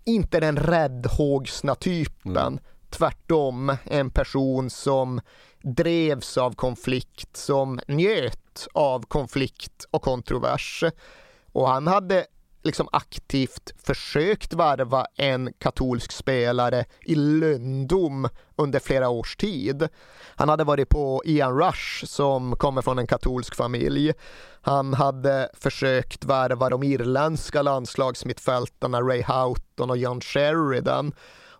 Inte den räddhågsna typen. Mm. Tvärtom en person som drevs av konflikt, som njöt av konflikt och kontrovers. Och han hade liksom aktivt försökt värva en katolsk spelare i lönndom under flera års tid. Han hade varit på Ian Rush som kommer från en katolsk familj. Han hade försökt värva de irländska landslagsmittfältarna Ray Houghton och John Sheridan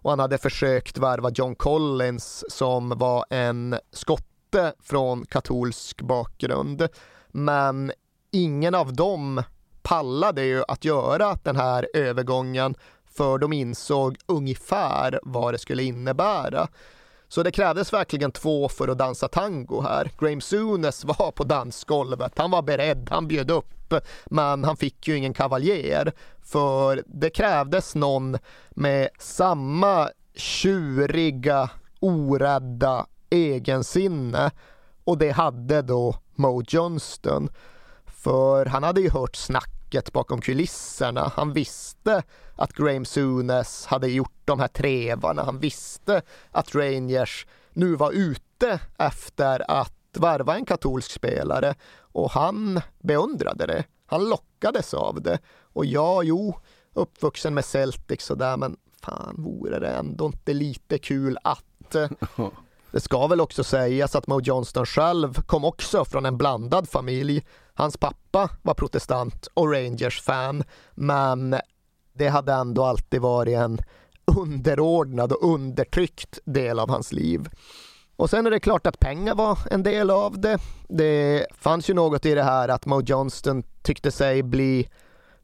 och han hade försökt värva John Collins som var en skotte från katolsk bakgrund. Men ingen av dem pallade ju att göra den här övergången för de insåg ungefär vad det skulle innebära. Så det krävdes verkligen två för att dansa tango här. Graham Sunes var på dansgolvet, han var beredd, han bjöd upp, men han fick ju ingen kavaljer. För det krävdes någon med samma tjuriga, orädda egensinne och det hade då Mo Johnston. För han hade ju hört snack snacket bakom kulisserna. Han visste att Graham Sunes hade gjort de här trevarna. Han visste att Rangers nu var ute efter att värva en katolsk spelare och han beundrade det. Han lockades av det. Och ja, jo, uppvuxen med Celtics och där, men fan vore det ändå inte lite kul att eh, det ska väl också sägas att Mo Johnston själv kom också från en blandad familj. Hans pappa var protestant och Rangers-fan, men det hade ändå alltid varit en underordnad och undertryckt del av hans liv. Och sen är det klart att pengar var en del av det. Det fanns ju något i det här att Mo Johnston tyckte sig bli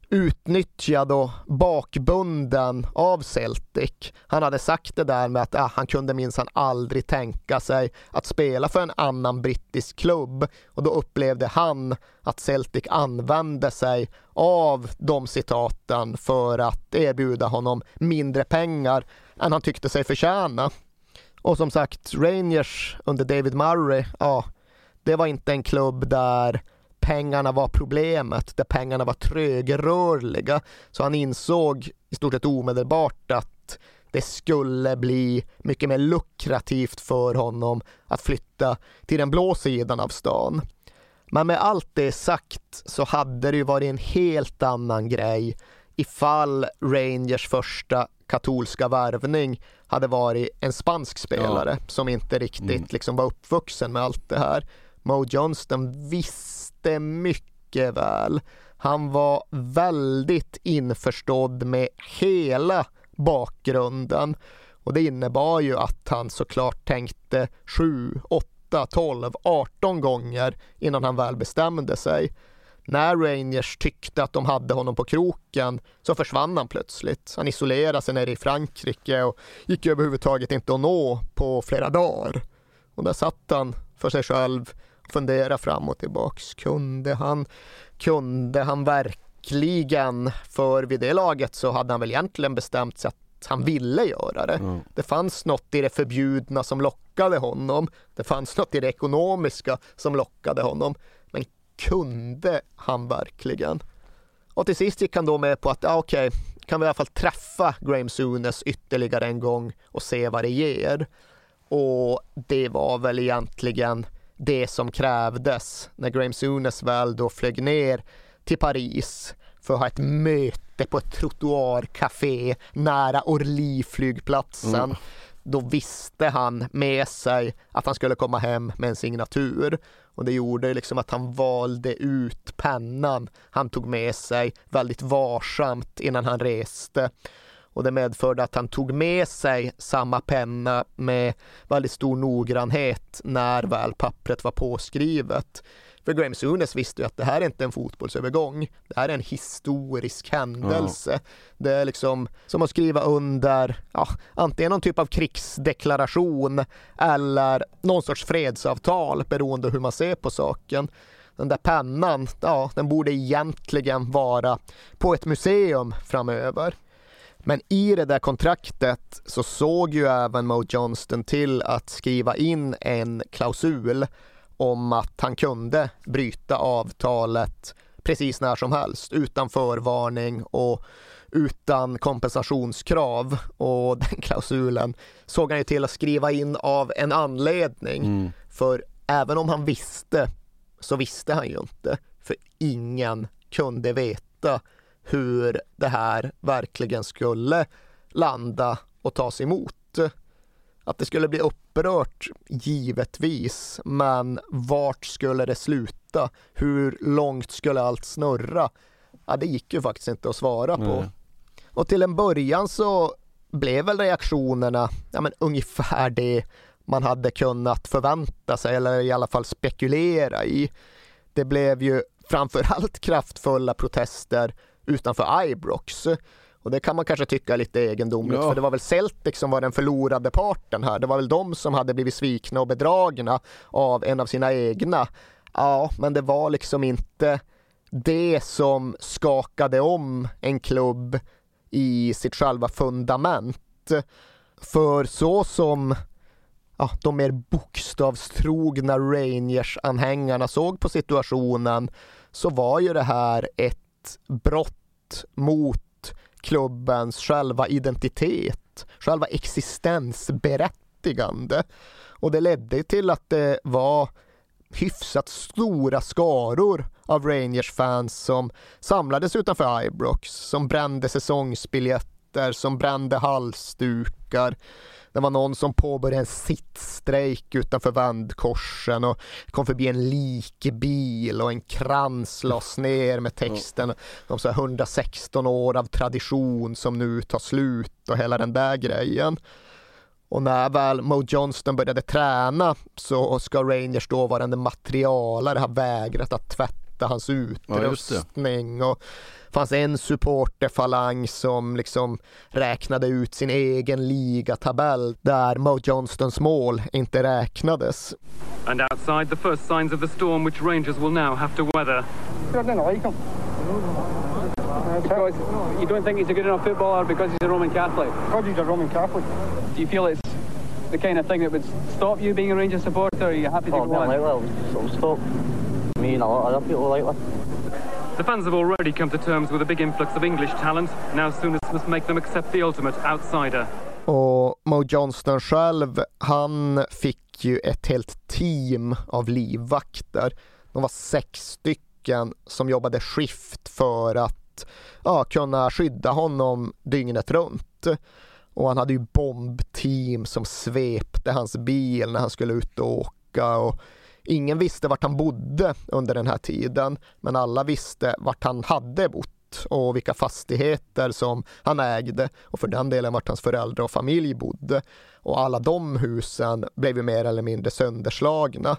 utnyttjad och bakbunden av Celtic. Han hade sagt det där med att äh, han kunde minsann aldrig tänka sig att spela för en annan brittisk klubb och då upplevde han att Celtic använde sig av de citaten för att erbjuda honom mindre pengar än han tyckte sig förtjäna. Och som sagt, Rangers under David Murray, ja, det var inte en klubb där pengarna var problemet, där pengarna var trögrörliga. Så han insåg i stort sett omedelbart att det skulle bli mycket mer lukrativt för honom att flytta till den blå sidan av stan. Men med allt det sagt så hade det ju varit en helt annan grej ifall Rangers första katolska värvning hade varit en spansk spelare ja. som inte riktigt mm. liksom var uppvuxen med allt det här. Mo Johnston visste mycket väl. Han var väldigt införstådd med hela bakgrunden och det innebar ju att han såklart tänkte 7, 8, 12, 18 gånger innan han väl bestämde sig. När Rangers tyckte att de hade honom på kroken så försvann han plötsligt. Han isolerade sig nere i Frankrike och gick överhuvudtaget inte att nå på flera dagar. Och där satt han för sig själv fundera fram och tillbaks. Kunde han, kunde han verkligen? För vid det laget så hade han väl egentligen bestämt sig att han ville göra det. Mm. Det fanns något i det förbjudna som lockade honom. Det fanns något i det ekonomiska som lockade honom. Men kunde han verkligen? Och till sist gick han då med på att, ja, okej, okay, kan vi i alla fall träffa Graham Sunes ytterligare en gång och se vad det ger. Och det var väl egentligen det som krävdes när Graham Sunes väl då flög ner till Paris för att ha ett möte på ett trottoarcafé nära Orly-flygplatsen. Mm. Då visste han med sig att han skulle komma hem med en signatur och det gjorde liksom att han valde ut pennan han tog med sig väldigt varsamt innan han reste och det medförde att han tog med sig samma penna med väldigt stor noggrannhet när väl pappret var påskrivet. För Graham Sunes visste ju att det här är inte en fotbollsövergång. Det här är en historisk händelse. Ja. Det är liksom som att skriva under ja, antingen någon typ av krigsdeklaration eller någon sorts fredsavtal beroende hur man ser på saken. Den där pennan, ja, den borde egentligen vara på ett museum framöver. Men i det där kontraktet så såg ju även Mo Johnston till att skriva in en klausul om att han kunde bryta avtalet precis när som helst utan förvarning och utan kompensationskrav och den klausulen såg han ju till att skriva in av en anledning. Mm. För även om han visste så visste han ju inte. För ingen kunde veta hur det här verkligen skulle landa och tas emot. Att det skulle bli upprört, givetvis, men vart skulle det sluta? Hur långt skulle allt snurra? Ja, det gick ju faktiskt inte att svara på. Nej. Och till en början så blev väl reaktionerna ja, men ungefär det man hade kunnat förvänta sig eller i alla fall spekulera i. Det blev ju framförallt kraftfulla protester utanför Ibrox. Och det kan man kanske tycka är lite egendomligt Ja. för det var väl Celtic som var den förlorade parten här. Det var väl de som hade blivit svikna och bedragna av en av sina egna. Ja, men det var liksom inte det som skakade om en klubb i sitt själva fundament. För så som ja, de mer bokstavstrogna Rangers-anhängarna såg på situationen så var ju det här ett brott mot klubbens själva identitet, själva existensberättigande. Och det ledde till att det var hyfsat stora skaror av Rangers-fans som samlades utanför Ibrox, som brände säsongsbiljetter, som brände halsdukar. Det var någon som påbörjade en sittstrejk utanför vändkorsen och kom förbi en likbil och en krans lades ner med texten om så här 116 år av tradition som nu tar slut och hela den där grejen. Och när väl Mo Johnston började träna så ska Rangers dåvarande materialare ha vägrat att tvätta hans Ja, just det. utrustning. och det fanns en supporterfalang som liksom räknade ut sin egen ligatabell där Mo Johnstons mål inte räknades. And outside, the first signs of the storm which Rangers will now have to weather. I. Because you don't think he's a good enough footballer because he's a Roman Catholic? Because he's a Roman Catholic. Do you feel it's the kind of thing that would stop you being a Rangers supporter? Or are you happy to Oh, go on? of stop me and a lot of other people like that. The fans have already come to terms with a big influx of English talent. Now Souness must make them accept the ultimate outsider. Och Mo Johnston själv, han fick ju ett helt team av livvakter. De var sex stycken som jobbade skift för att ja, kunna skydda honom dygnet runt. Och han hade ju bombteam som svepte hans bil när han skulle ut och åka. Och ingen visste vart han bodde under den här tiden, men alla visste vart han hade bott och vilka fastigheter som han ägde och för den delen vart hans föräldrar och familj bodde. Och alla de husen blev ju mer eller mindre sönderslagna.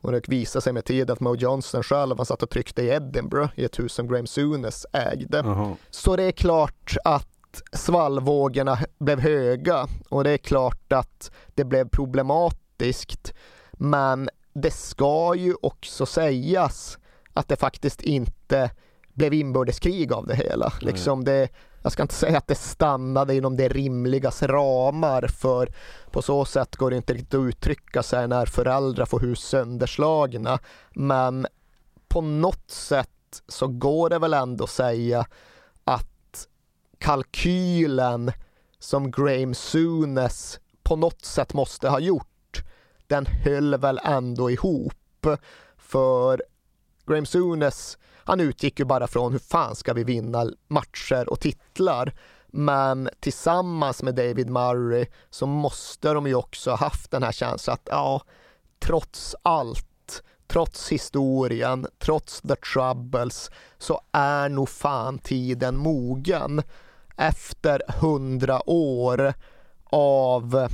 Och det visade sig med tiden att Mo Johnson själv, han satt och tryckte i Edinburgh i ett hus som Graham Souness ägde. Så det är klart att svallvågorna blev höga och det är klart att det blev problematiskt. Men det ska ju också sägas att det faktiskt inte blev inbördeskrig av det hela. Liksom det, jag ska inte säga att det stannade inom det rimligas ramar för på så sätt går det inte riktigt att uttrycka sig när föräldrar får hus sönderslagna. Men på något sätt så går det väl ändå säga att kalkylen som Graham Souness på något sätt måste ha gjort, den höll väl ändå ihop. För Graham Sunes, han utgick ju bara från hur fan ska vi vinna matcher och titlar. Men tillsammans med David Murray så måste de ju också ha haft den här känslan att ja, trots allt, trots historien, trots the troubles så är nog fan tiden mogen efter hundra år av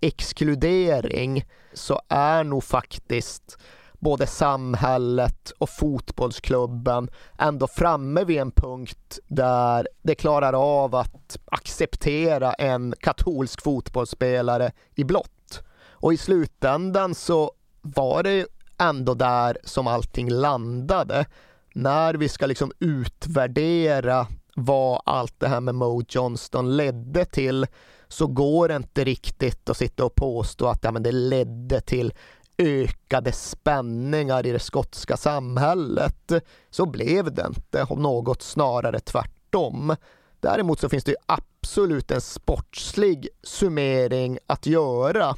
exkludering så är nog faktiskt både samhället och fotbollsklubben ändå framme vid en punkt där det klarar av att acceptera en katolsk fotbollsspelare i blått. Och i slutändan så var det ändå där som allting landade. När vi ska liksom utvärdera vad allt det här med Mo Johnston ledde till så går det inte riktigt att sitta och påstå att ja, men det ledde till ökade spänningar i det skotska samhället. Så blev det inte, om något snarare tvärtom. Däremot så finns det absolut en sportslig summering att göra.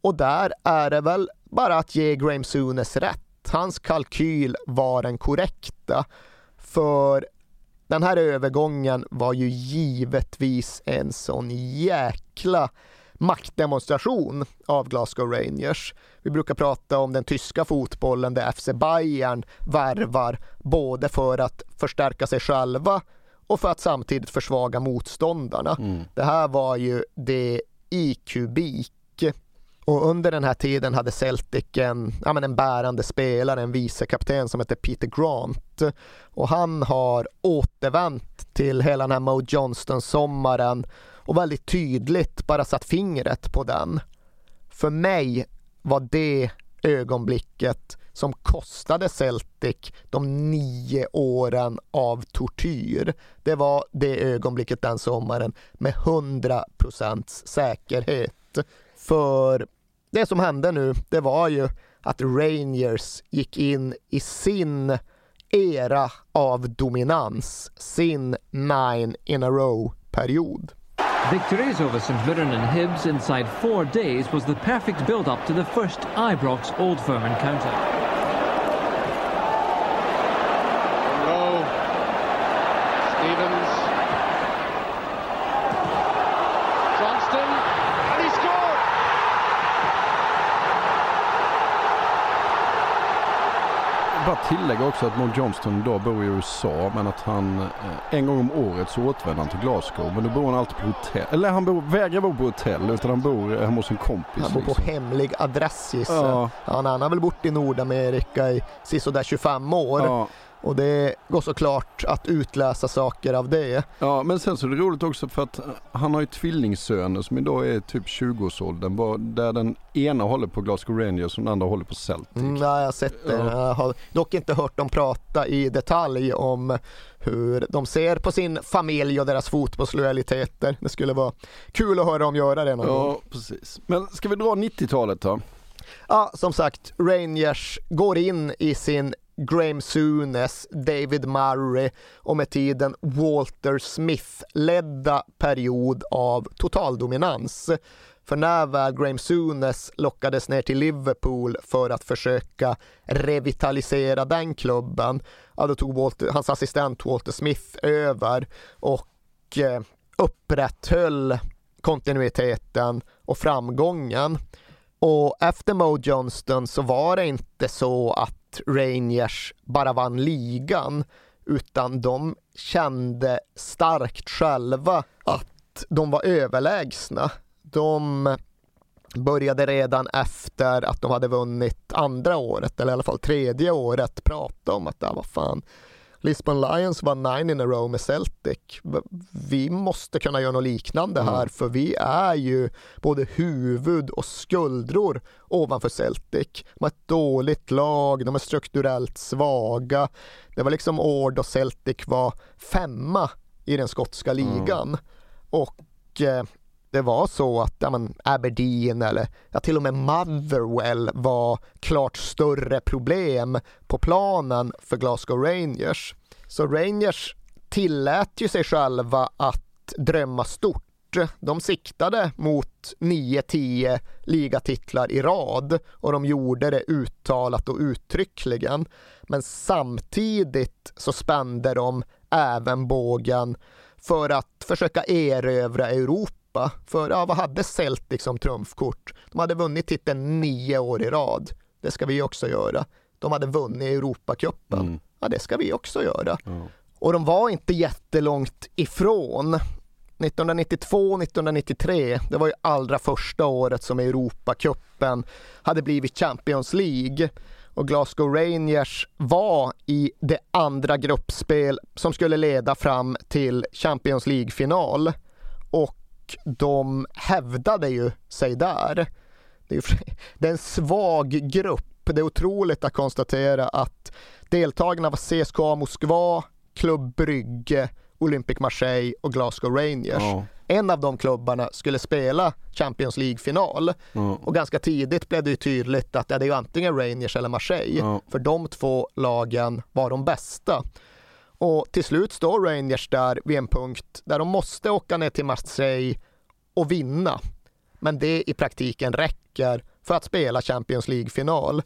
Och där är det väl bara att ge Graham Sunes rätt. Hans kalkyl var den korrekta. För den här övergången var ju givetvis en sån jäkla maktdemonstration av Glasgow Rangers. Vi brukar prata om den tyska fotbollen där FC Bayern värvar både för att förstärka sig själva och för att samtidigt försvaga motståndarna. Mm. Det här var ju det i kubik. Och under den här tiden hade Celtic en, ja, men en bärande spelare, en vicekapten som heter Peter Grant. Och han har återvänt till hela den här Mo Johnston-sommaren och väldigt tydligt bara satt fingret på den. För mig var det ögonblicket som kostade Celtic de nio åren av tortyr. Det var det ögonblicket den sommaren med 100 procents säkerhet. För det som hände nu, det var ju att Rangers gick in i sin era av dominans, sin nine in a row-period. Victories over St Mirren and Hibs inside four days was the perfect build-up to the first Ibrox Old Firm encounter. bara tillägga också att Mon Johnston då bor i USA men att han eh, en gång om året så återvänder han till Glasgow. Men då bor han alltid på hotell. Eller han bor, vägrar bo på hotell utan han bor hemma hos en kompis. Han bor på liksom. hemlig adress gissar ja. Han har väl bott i Nordamerika i sisådär 25 år. Ja. Och det går såklart att utläsa saker av det. Ja, men sen så är det roligt också för att han har ju tvillingsöner som idag är typ 20-årsåldern. Där den ena håller på Glasgow Rangers och den andra håller på Celtic. Mm, ja, jag har sett det. Ja. Jag har dock inte hört dem prata i detalj om hur de ser på sin familj och deras fotbollslojaliteter. Det skulle vara kul att höra dem göra det någon ja, gång. Ja, precis. Men ska vi dra 90-talet då? Ja, som sagt, Rangers går in i sin Graham Sunes, David Murray och med tiden Walter Smith-ledda period av totaldominans. För när väl Graham Sunes lockades ner till Liverpool för att försöka revitalisera den klubben, ja, då tog Walter, hans assistent Walter Smith över och eh, upprätthöll kontinuiteten och framgången. Och efter Mo Johnston så var det inte så att Rangers bara vann ligan utan de kände starkt själva att de var överlägsna. De började redan efter att de hade vunnit andra året, eller i alla fall tredje året, prata om att, det var fan, Lisbon Lions var nine in a row med Celtic. Vi måste kunna göra något liknande här mm. för vi är ju både huvud och skuldror ovanför Celtic. De har ett dåligt lag, de är strukturellt svaga. Det var liksom år då Celtic var femma i den skotska mm. ligan. Mm. Och eh, det var så att ja, men Aberdeen eller ja, till och med Motherwell var klart större problem på planen för Glasgow Rangers. Så Rangers tillät ju sig själva att drömma stort. De siktade mot 9-10 ligatitlar i rad och de gjorde det uttalat och uttryckligen. Men samtidigt så spände de även bågen för att försöka erövra Europa Europa. För ja, vad hade Celtic som trumfkort? De hade vunnit titeln nio år i rad. Det ska vi också göra. De hade vunnit Europacupen. Mm. Ja, det ska vi också göra. Mm. Och de var inte jättelångt ifrån. 1992-1993, det var ju allra första året som Europacupen hade blivit Champions League och Glasgow Rangers var i det andra gruppspel som skulle leda fram till Champions League-final. De hävdade ju sig där. Det är, det är en svag grupp. Det är otroligt att konstatera att deltagarna var CSKA Moskva, Klubb Brygge Olympic Marseille och Glasgow Rangers. Ja. En av de klubbarna skulle spela Champions League-final Ja. och ganska tidigt blev det ju tydligt att ja, det är antingen Rangers eller Marseille. Ja. För de två lagen var de bästa. Och till slut står Rangers där vid en punkt där de måste åka ner till Marseille och vinna. Men det i praktiken räcker för att spela Champions League-final.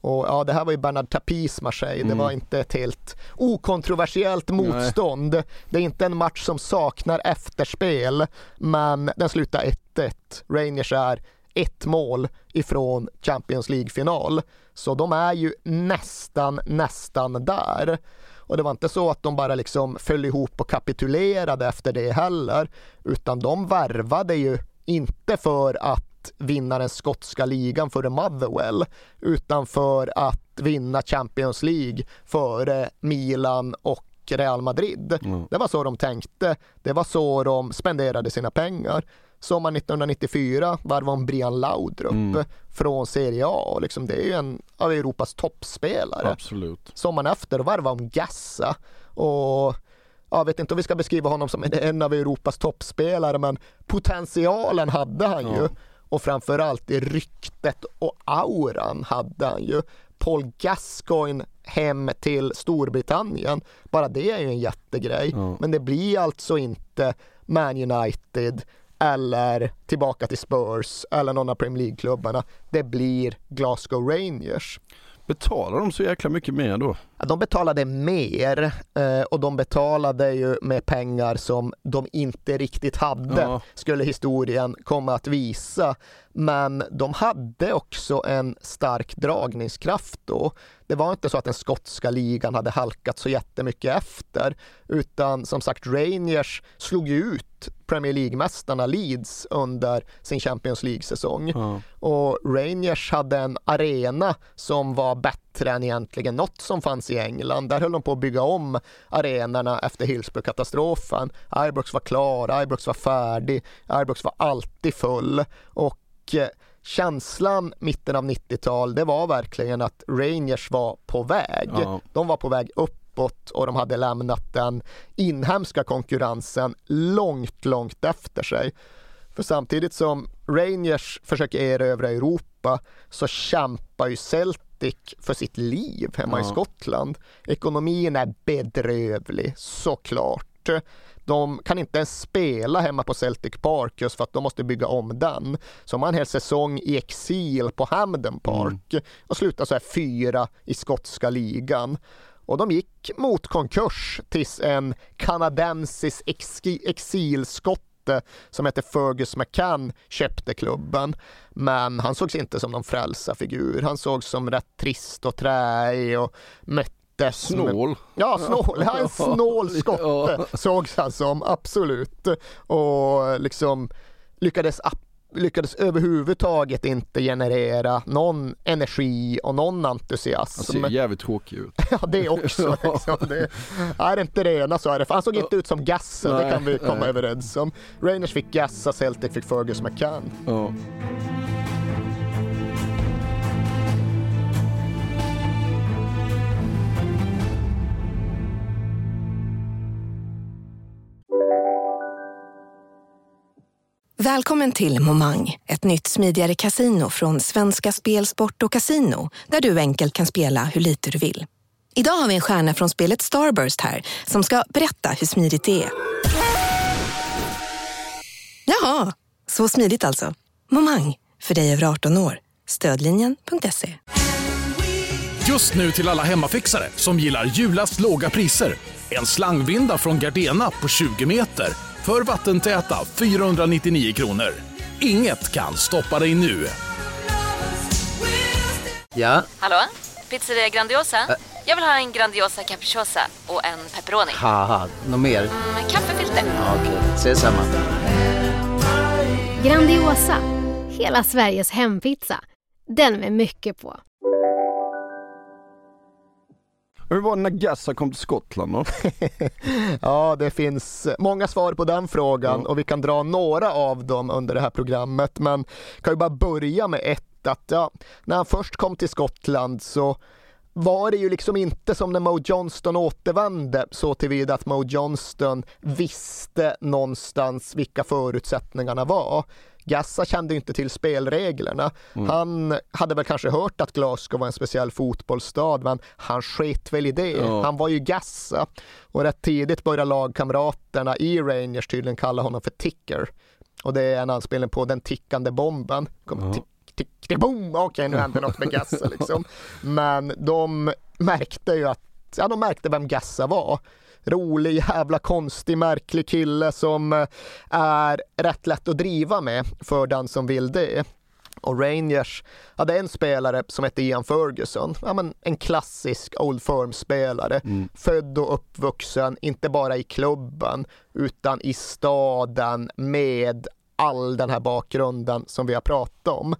Och ja, det här var ju Bernard Tapis Marseille. Det Mm. var inte ett helt okontroversiellt motstånd. Det är inte en match som saknar efterspel, men den slutar 1-1. Rangers är ett mål ifrån Champions League-final. Så de är ju nästan, nästan där. Och det var inte så att de bara liksom föll ihop och kapitulerade efter det heller, utan de värvade ju inte för att vinna den skotska ligan före Motherwell, utan för att vinna Champions League före Milan och Real Madrid. Det var så de tänkte. Det var så de spenderade sina pengar. Sommaren 1994 varvade de Brian Laudrup Mm. från Serie A. Och liksom det är ju en av Europas toppspelare. Absolut. Sommaren efter varvade de Gassa. Och jag vet inte om vi ska beskriva honom som en av Europas toppspelare, men potentialen hade han ju. Ja. Och framförallt i ryktet och auran hade han ju. Paul Gascoigne hem till Storbritannien. Bara det är ju en jättegrej. Ja. Men det blir alltså inte Man United eller tillbaka till Spurs eller någon av Premier League-klubbarna. Det blir Glasgow Rangers. Betalar de så jäkla mycket mer då? Ja, de betalade mer eh, och de betalade ju med pengar som de inte riktigt hade, Ja. skulle historien komma att visa. Men de hade också en stark dragningskraft då. Det var inte så att den skotska ligan hade halkat så jättemycket efter, utan som sagt Rangers slog ju Premier League-mästarna Leeds under sin Champions League-säsong. Ja. Och Rangers hade en arena som var bättre än egentligen något som fanns i England. Där höll de på att bygga om arenorna efter Hillsborough-katastrofen. Ibrox var klar, Ibrox var färdig, Ibrox var alltid full. Och eh, känslan mitten av 90-tal, det var verkligen att Rangers var på väg. Ja. De var på väg uppåt och de hade lämnat den inhemska konkurrensen långt, långt efter sig. För samtidigt som Rangers försöker erövra Europa så kämpar ju Celtic för sitt liv hemma i Ja. Skottland. Ekonomin är bedrövlig, såklart. De kan inte ens spela hemma på Celtic Park just för att de måste bygga om den. Så de har en hel säsong i exil på Hamden Park och slutar så här fyra i skotska ligan. Och de gick mot konkurs tills en kanadensisk exi- exilskotte som heter Fergus McCann köpte klubben. Men han sågs inte som någon frälsarfigur. Han sågs som rätt trist och träig och möttes med- Snål. Ja, snål. Ja, en snål skotte sågs han som, absolut. Och liksom lyckades lyckades överhuvudtaget inte generera någon energi och någon Han entusiasm. ser jävligt tråkig ut. Ja, det också. Liksom. Det, är det inte det ena så är det... Han såg inte ut som Gassa, det kan vi komma nej. överens om. Rangers fick Gassa, Celtic fick Fergus McCann. Ja. Välkommen till Momang, ett nytt smidigare casino från Svenska Spel, Sport och Casino där du enkelt kan spela hur lite du vill. Idag har vi en stjärna från spelet Starburst här som ska berätta hur smidigt det är. Jaha, så smidigt alltså. Momang, för dig över 18 år. Stödlinjen.se. Just nu till alla hemmafixare som gillar julast låga priser. En slangvinda från Gardena på 20 meter för vattentäta 499 kronor. Inget kan stoppa dig nu. Ja, Hallå? Pizzeria Grandiosa? Jag vill ha en Grandiosa capriciosa och en pepperoni. något mer? Med kaffefilter. Ja, Okej, ses samma. Grandiosa, hela Sveriges hempizza. Den med mycket på. Hur var det när Gassa kom till Skottland då? Ja, det finns många svar på den frågan och vi kan dra några av dem under det här programmet. Men kan ju bara börja med ett att ja, när han först kom till Skottland så var det ju liksom inte som när Mo Johnston återvände så tillvida att Mo Johnston visste någonstans vilka förutsättningarna var. Gassa kände inte till spelreglerna. Mm. Han hade väl kanske hört att Glasgow var en speciell fotbollsstad, men han sket väl i det. Ja. Han var ju Gassa. Och rätt tidigt började lagkamraterna i Rangers tydligen kalla honom för Ticker. Och det är en anspelning på den tickande bomben. Kom, tick, tick, tick, boom! Okej, nu hände något med Gassa liksom. Men de märkte ju att, ja de märkte vem Gassa var rolig, jävla konstig, märklig kille som eh, är rätt lätt att driva med för den som vill det. Och Rangers hade en spelare som hette Ian Ferguson, ja, men en klassisk Old Firm-spelare. Född och uppvuxen, inte bara i klubben, utan i staden med all den här bakgrunden som vi har pratat om.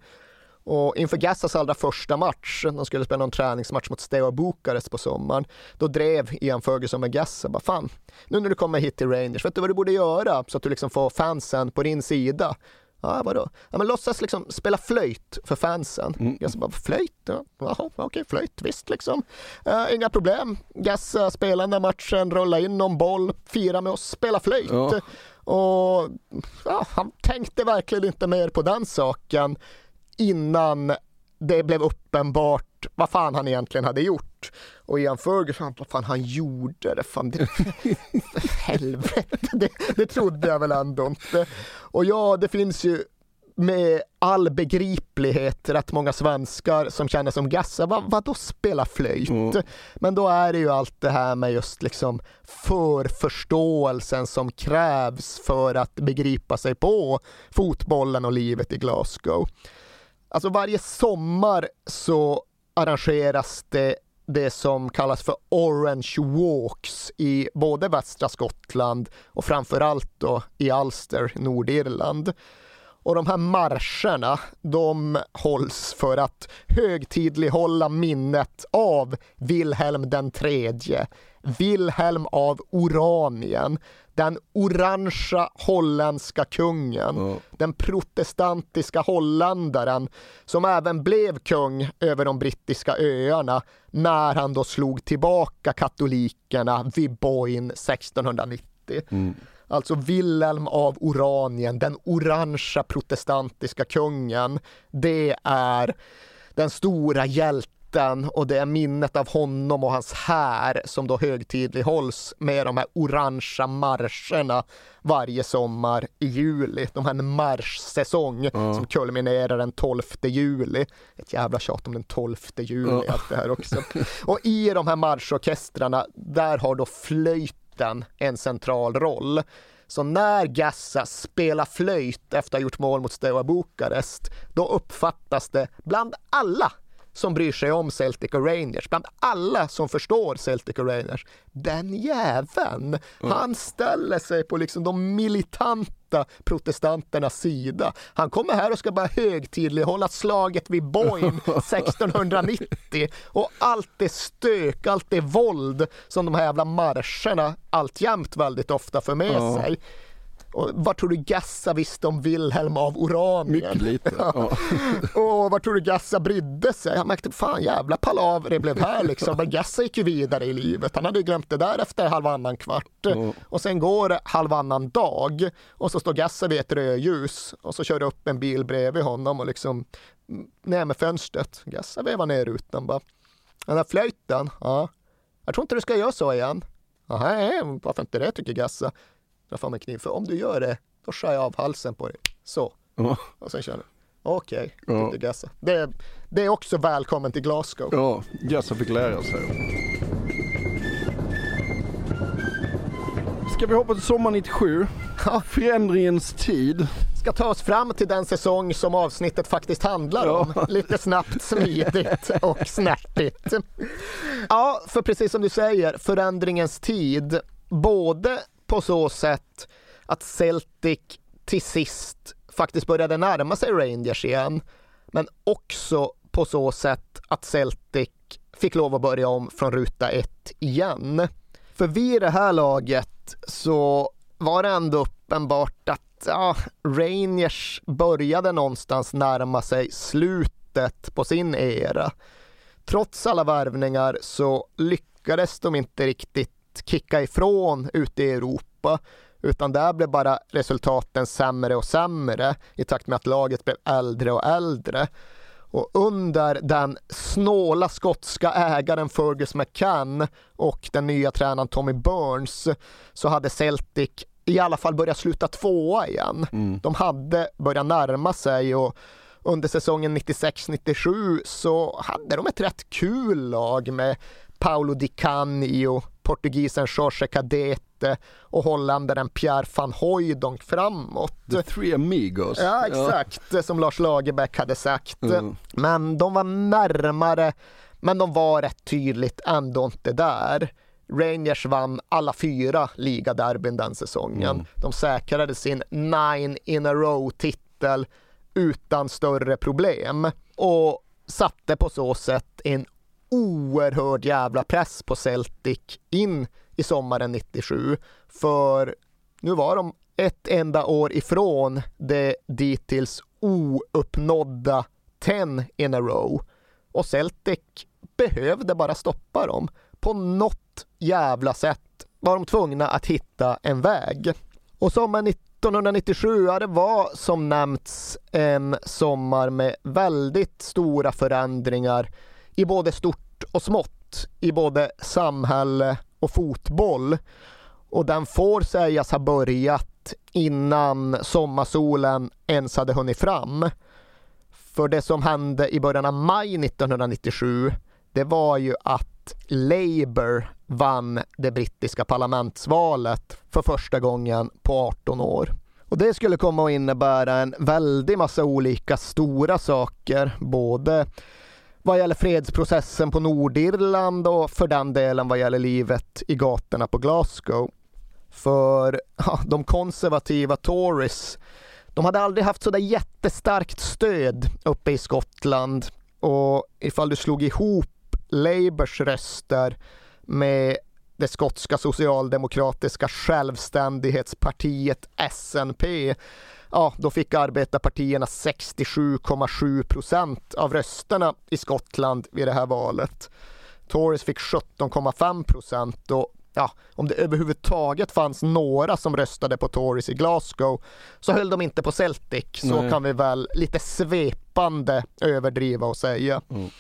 Och inför Gassas allra första match, de skulle spela en träningsmatch mot Steaua Bukarest på sommaren, då drev Ian Ferguson med Gassa, bara fan, nu när du kommer hit till Rangers, vet du vad du borde göra så att du liksom får fansen på din sida? Ja, vadå? Ja, men låtsas liksom spela flöjt för fansen. Mm. Gassa bara, flöjt? Ja, Jaha, okej, flöjt, visst liksom. Uh, inga problem. Gassa spelar den där matchen, rulla in någon boll, fira med oss, spela flöjt. Ja. Och ja, han tänkte verkligen inte mer på den saken innan det blev uppenbart vad fan han egentligen hade gjort. Och Ian Ferguson, vad fan han gjorde det, fan det, helvete, det, det trodde jag väl ändå inte. Och ja, det finns ju med all begriplighet rätt många svenskar som känner som Gassa, vad, vadå spela flöjt? Men då är det ju allt det här med just liksom förförståelsen som krävs för att begripa sig på fotbollen och livet i Glasgow. Alltså varje sommar så arrangeras det det som kallas för Orange Walks i både västra Skottland och framförallt då i Ulster, Nordirland. Och de här marscherna, de hålls för att högtidlighålla minnet av Wilhelm den tredje, Wilhelm av Oranien, den orangea holländska kungen, den protestantiska holländaren som även blev kung över de brittiska öarna när han då slog tillbaka katolikerna vid Boyne 1690. Alltså Wilhelm av Oranien, den orangea protestantiska kungen. Det är den stora hjälten och det är minnet av honom och hans här som då högtidlighålls med de här orangea marscherna varje sommar i juli. De en marschsäsong som kulminerar den 12 juli. Ett jävla tjat om den 12 juli, Ja. allt det här också. Och i de här marschorkestrarna, där har då flöjten en central roll. Så när Gassa spelar flöjt efter att ha gjort mål mot Steaua Bukarest, då uppfattas det bland alla som bryr sig om Celtic och Rangers, bland alla som förstår Celtic och Rangers. Den jäveln, han ställer sig på liksom de militanta protestanternas sida. Han kommer här och ska bara högtidlighålla slaget vid Boyne 1690 och allt det stök, allt det våld som de här jävla marscherna alltjämt väldigt ofta för med Ja. sig. Och vad tror du Gassa visste om Wilhelm av Oranien? Mycket lite. Ja. Och vad tror du Gassa brydde sig? Han märkte, fan jävla palaver det blev här liksom. Men Gassa gick ju vidare i livet. Han hade ju glömt det där efter halvannan kvart. Och sen går halvannan dag och så står Gassa vid ett rödljus och så kör det upp en bil bredvid honom och liksom mm, ner med fönstret. Gassa vevar ner rutan bara. Den där flöjten, ja. Jag tror inte du ska göra så igen. Nej, varför inte det tycker Gassa. Dra fram en kniv, för om du gör det, då skär jag av halsen på dig. Så. Ja. Och sen kör du. Okej, Ja. tyckte Gassa. Det, det är också välkommen till Glasgow. Ja, Gassa fick lära sig. Ska vi hoppa till sommar 97? Förändringens tid. Ska ta oss fram till den säsong som avsnittet faktiskt handlar om. Lite snabbt, smidigt och snärtigt. Ja, för precis som du säger, förändringens tid. Både på så sätt att Celtic till sist faktiskt började närma sig Rangers igen. Men också på så sätt att Celtic fick lov att börja om från ruta ett igen. För vid det här laget så var det ändå uppenbart att ja, Rangers började någonstans närma sig slutet på sin era. trots alla värvningar så lyckades de inte riktigt kicka ifrån ute i Europa utan där blev bara resultaten sämre och sämre i takt med att laget blev äldre och äldre. Och under den snåla skotska ägaren Fergus McCann och den nya tränaren Tommy Burns så hade Celtic i alla fall börjat sluta tvåa igen. Mm. De hade börjat närma sig och under säsongen 96-97 så hade de ett rätt kul lag med Paolo Di Canio, portugisen Jorge Cadete och holländaren Pierre van Hooijdonk framåt. The Three Amigos. Ja, exakt, som Lars Lagerbäck hade sagt. Mm. Men de var närmare, men de var rätt tydligt ändå inte där. Rangers vann alla fyra ligaderbyn den säsongen. Mm. De säkrade sin nine in a row-titel utan större problem och satte på så sätt en oerhörd jävla press på Celtic in i sommaren 97. För nu var de ett enda år ifrån det dittills ouppnådda 10 in a row. Och Celtic behövde bara stoppa dem. På något jävla sätt var de tvungna att hitta en väg. Och sommaren 1997, ja, det var som nämnts en sommar med väldigt stora förändringar i både stort och smått, i både samhälle och fotboll. Och den får sägas ha börjat innan sommarsolen ens hade hunnit fram. För det som hände i början av maj 1997, det var ju att Labour vann det brittiska parlamentsvalet för första gången på 18 år. Och det skulle komma att innebära en väldig massa olika stora saker, både vad gäller fredsprocessen på Nordirland och för den delen vad gäller livet i gatorna på Glasgow. För ja, de konservativa Tories, de hade aldrig haft sådär jättestarkt stöd uppe i Skottland och ifall du slog ihop Labours röster med det skotska socialdemokratiska självständighetspartiet SNP ja, då fick arbetarpartierna 67,7 procent av rösterna i Skottland vid det här valet. Tories fick 17,5 procent och ja, om det överhuvudtaget fanns några som röstade på Tories i Glasgow så höll de inte på Celtic. Så Nej. kan vi väl lite svepande överdriva och säga. Mm.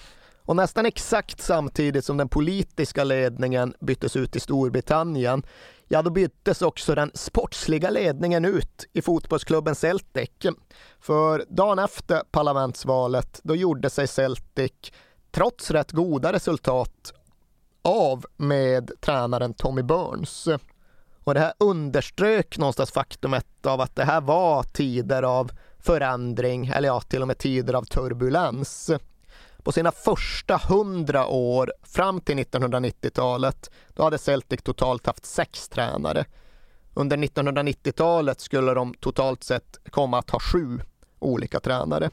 Och nästan exakt samtidigt som den politiska ledningen byttes ut i Storbritannien, ja då byttes också den sportsliga ledningen ut i fotbollsklubben Celtic. För dagen efter parlamentsvalet, då gjorde sig Celtic, trots rätt goda resultat, av med tränaren Tommy Burns. Och det här underströk någonstans faktumet av att det här var tider av förändring, eller ja, till och med tider av turbulens. På sina första hundra år fram till 1990-talet, då hade Celtic totalt haft sex tränare. Under 1990-talet skulle de totalt sett komma att ha sju olika tränare.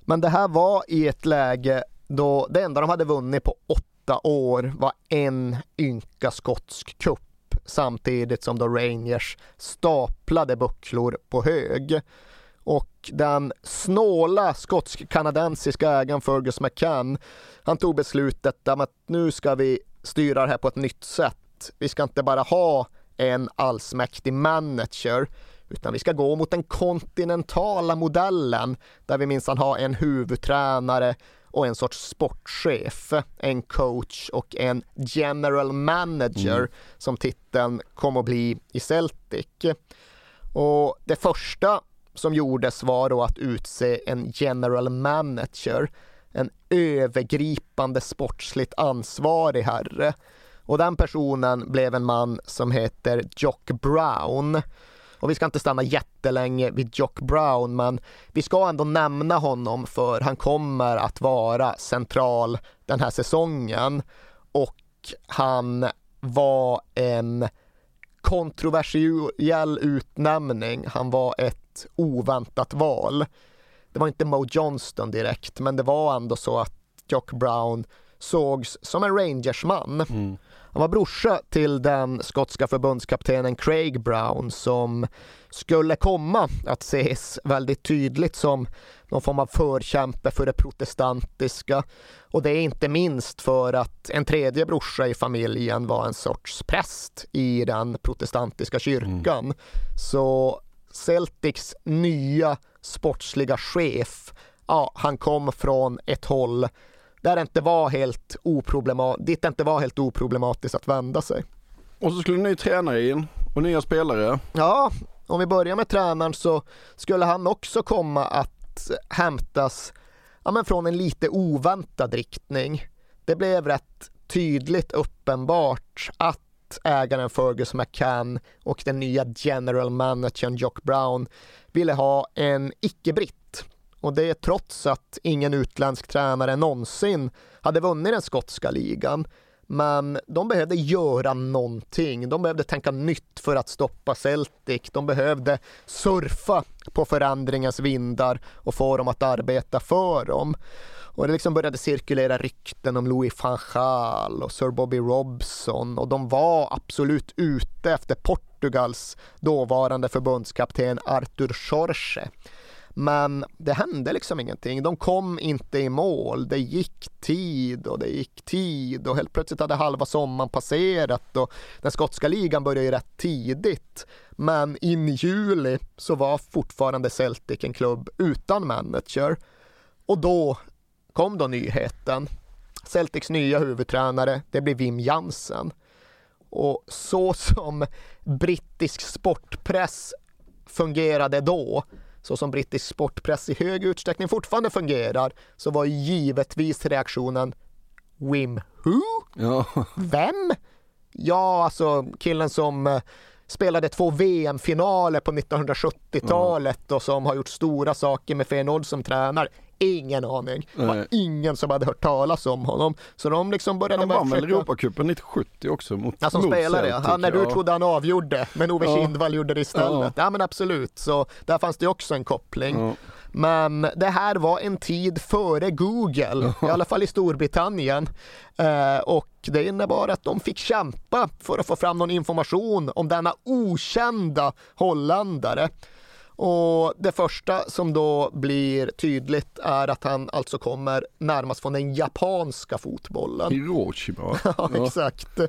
Men det här var i ett läge då det enda de hade vunnit på åtta år var en ynka skotsk cup samtidigt som då Rangers staplade bucklor på hög. Och den snåla skotsk-kanadensiska ägaren Fergus McCann, han tog beslutet om att nu ska vi styra det här på ett nytt sätt. Vi ska inte bara ha en allsmäktig manager, utan vi ska gå mot den kontinentala modellen där vi minsann har en huvudtränare och en sorts sportchef, en coach och en general manager Mm. som titeln kom att bli i Celtic. Och det första som gjordes var då att utse en general manager, en övergripande sportsligt ansvarig herre. Och den personen blev en man som heter Jock Brown. Och vi ska inte stanna jättelänge vid Jock Brown, men vi ska ändå nämna honom för han kommer att vara central den här säsongen. Och han var en kontroversiell utnämning. Han var ett oväntat val. Det var inte Mo Johnston direkt, men det var ändå så att Jock Brown sågs som en Rangersman. Han var brorsa till den skotska förbundskaptenen Craig Brown som skulle komma att ses väldigt tydligt som någon form av förkämpe för det protestantiska. Och det är inte minst för att en tredje brorsa i familjen var en sorts präst i den protestantiska kyrkan. Mm. Så Celtics nya sportsliga chef, ja, han kom från ett håll där det inte var helt oproblematiskt, dit det inte var helt oproblematiskt att vända sig. Och så skulle en ny tränare in och nya spelare. Ja, om vi börjar med tränaren så skulle han också komma att hämtas ja, men från en lite oväntad riktning. Det blev rätt tydligt uppenbart att ägaren Fergus McCann och den nya general managern Jock Brown ville ha en icke-britt. Och det trots att ingen utländsk tränare någonsin hade vunnit den skotska ligan. Men de behövde göra någonting. De behövde tänka nytt för att stoppa Celtic. De behövde surfa på förändringens vindar och få dem att arbeta för dem. Och det liksom började cirkulera rykten om Louis van Gaal och Sir Bobby Robson och de var absolut ute efter Portugals dåvarande förbundskapten Arthur Jorge. Men det hände liksom ingenting. De kom inte i mål. Det gick tid och det gick tid och helt plötsligt hade halva sommaren passerat och den skotska ligan började ju rätt tidigt. Men in i juli så var fortfarande Celtic en klubb utan manager. Och då kom då nyheten. Celtics nya huvudtränare, det blir Wim Jansen. Och så som brittisk sportpress fungerade då så som brittisk sportpress i hög utsträckning fortfarande fungerar, så var givetvis reaktionen Wim Who? Ja. Vem? Ja, alltså killen som eh, spelade två VM-finaler på 1970-talet ja. och som har gjort stora saker med Feyenoord som tränare. Ingen aning. Det var ingen som hade hört talas om honom. Så de liksom började Han vann väl Europacupen 1970 också mot Ja, som spelare ja. När du trodde han avgjorde, men Ove ja. Kindvall gjorde det istället. Ja. ja men absolut, så där fanns det också en koppling. Ja. Men det här var en tid före Google, i alla fall i Storbritannien. Eh, och det innebar att de fick kämpa för att få fram någon information om denna okända holländare. Och det första som då blir tydligt är att han alltså kommer närmast från den japanska fotbollen. Hiroshima. ja, exakt.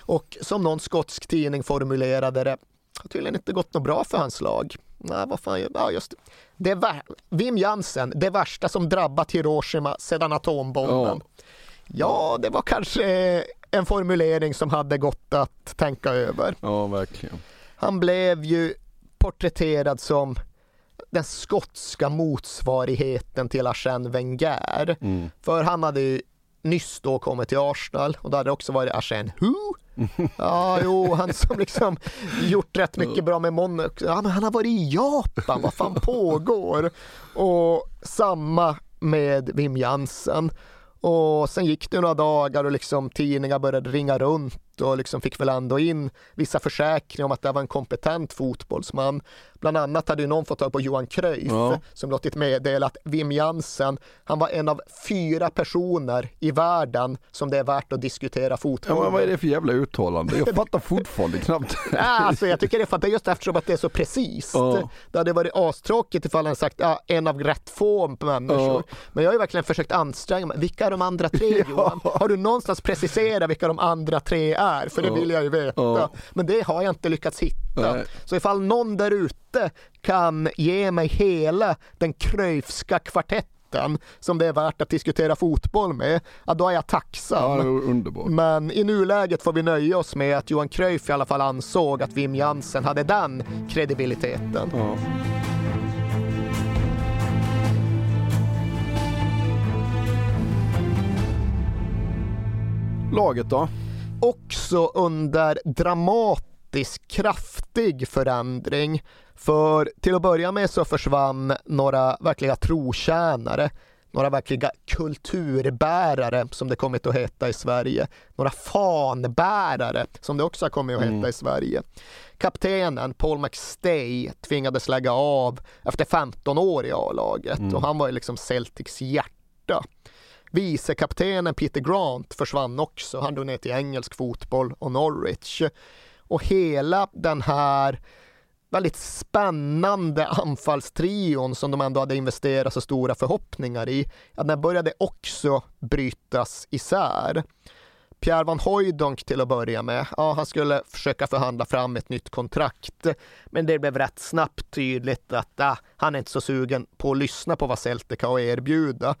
Och som någon skotsk tidning formulerade det, har tydligen inte gått något bra för hans lag. Nej, vad fan, ja, just det. det Wim Jansen, det värsta som drabbat Hiroshima sedan atombomben. Ja. ja, det var kanske en formulering som hade gått att tänka över. Ja, verkligen. Han blev ju porträtterad som den skotska motsvarigheten till Arsène Wenger. Mm. För han hade ju nyss då kommit till Arsenal och då hade det också varit Arsène Who? Ja, jo, han som liksom gjort rätt mycket bra med Monaco. Ja, men han har varit i Japan, vad fan pågår? Och samma med Wim Jansen. Och sen gick det några dagar och liksom tidningar började ringa runt och liksom fick väl ändå in vissa försäkringar om att det var en kompetent fotbollsman. Bland annat hade ju någon fått tag på Johan Cruyff ja. som låtit meddela att Wim Jansen, han var en av fyra personer i världen som det är värt att diskutera fotboll ja, men Vad är det för jävla uttalande? Jag fattar fortfarande knappt. ja, alltså, jag tycker det är just eftersom att det är så precis. Ja. Det hade varit astråkigt ifall han sagt ja, en av rätt få människor. Ja. Men jag har ju verkligen försökt anstränga mig. Vilka är de andra tre Johan? Har du någonstans preciserat vilka de andra tre är? Är, för det vill jag ju veta. Men det har jag inte lyckats hitta. Nej. Så ifall någon där ute kan ge mig hela den Cruyffska kvartetten som det är värt att diskutera fotboll med, ja, då är jag tacksam. Ja, underbart. Men i nuläget får vi nöja oss med att Johan Cruyff i alla fall ansåg att Wim Jansen hade den kredibiliteten. Ja. Laget då? Också under dramatisk kraftig förändring. För till att börja med så försvann några verkliga trotjänare, några verkliga kulturbärare som det kommit att heta i Sverige. Några fanbärare som det också har kommit att heta mm. i Sverige. Kaptenen Paul McStay tvingades lägga av efter 15 år i A-laget mm. och han var ju liksom Celtics hjärta. Vicekaptenen Peter Grant försvann också. Han drog ner till engelsk fotboll och Norwich. Och hela den här väldigt spännande anfallstrion som de ändå hade investerat så stora förhoppningar i, att den började också brytas isär. Pierre van Hooijdonk till att börja med, ja, han skulle försöka förhandla fram ett nytt kontrakt. Men det blev rätt snabbt tydligt att ah, han är inte så sugen på att lyssna på vad Celtic har att erbjuda.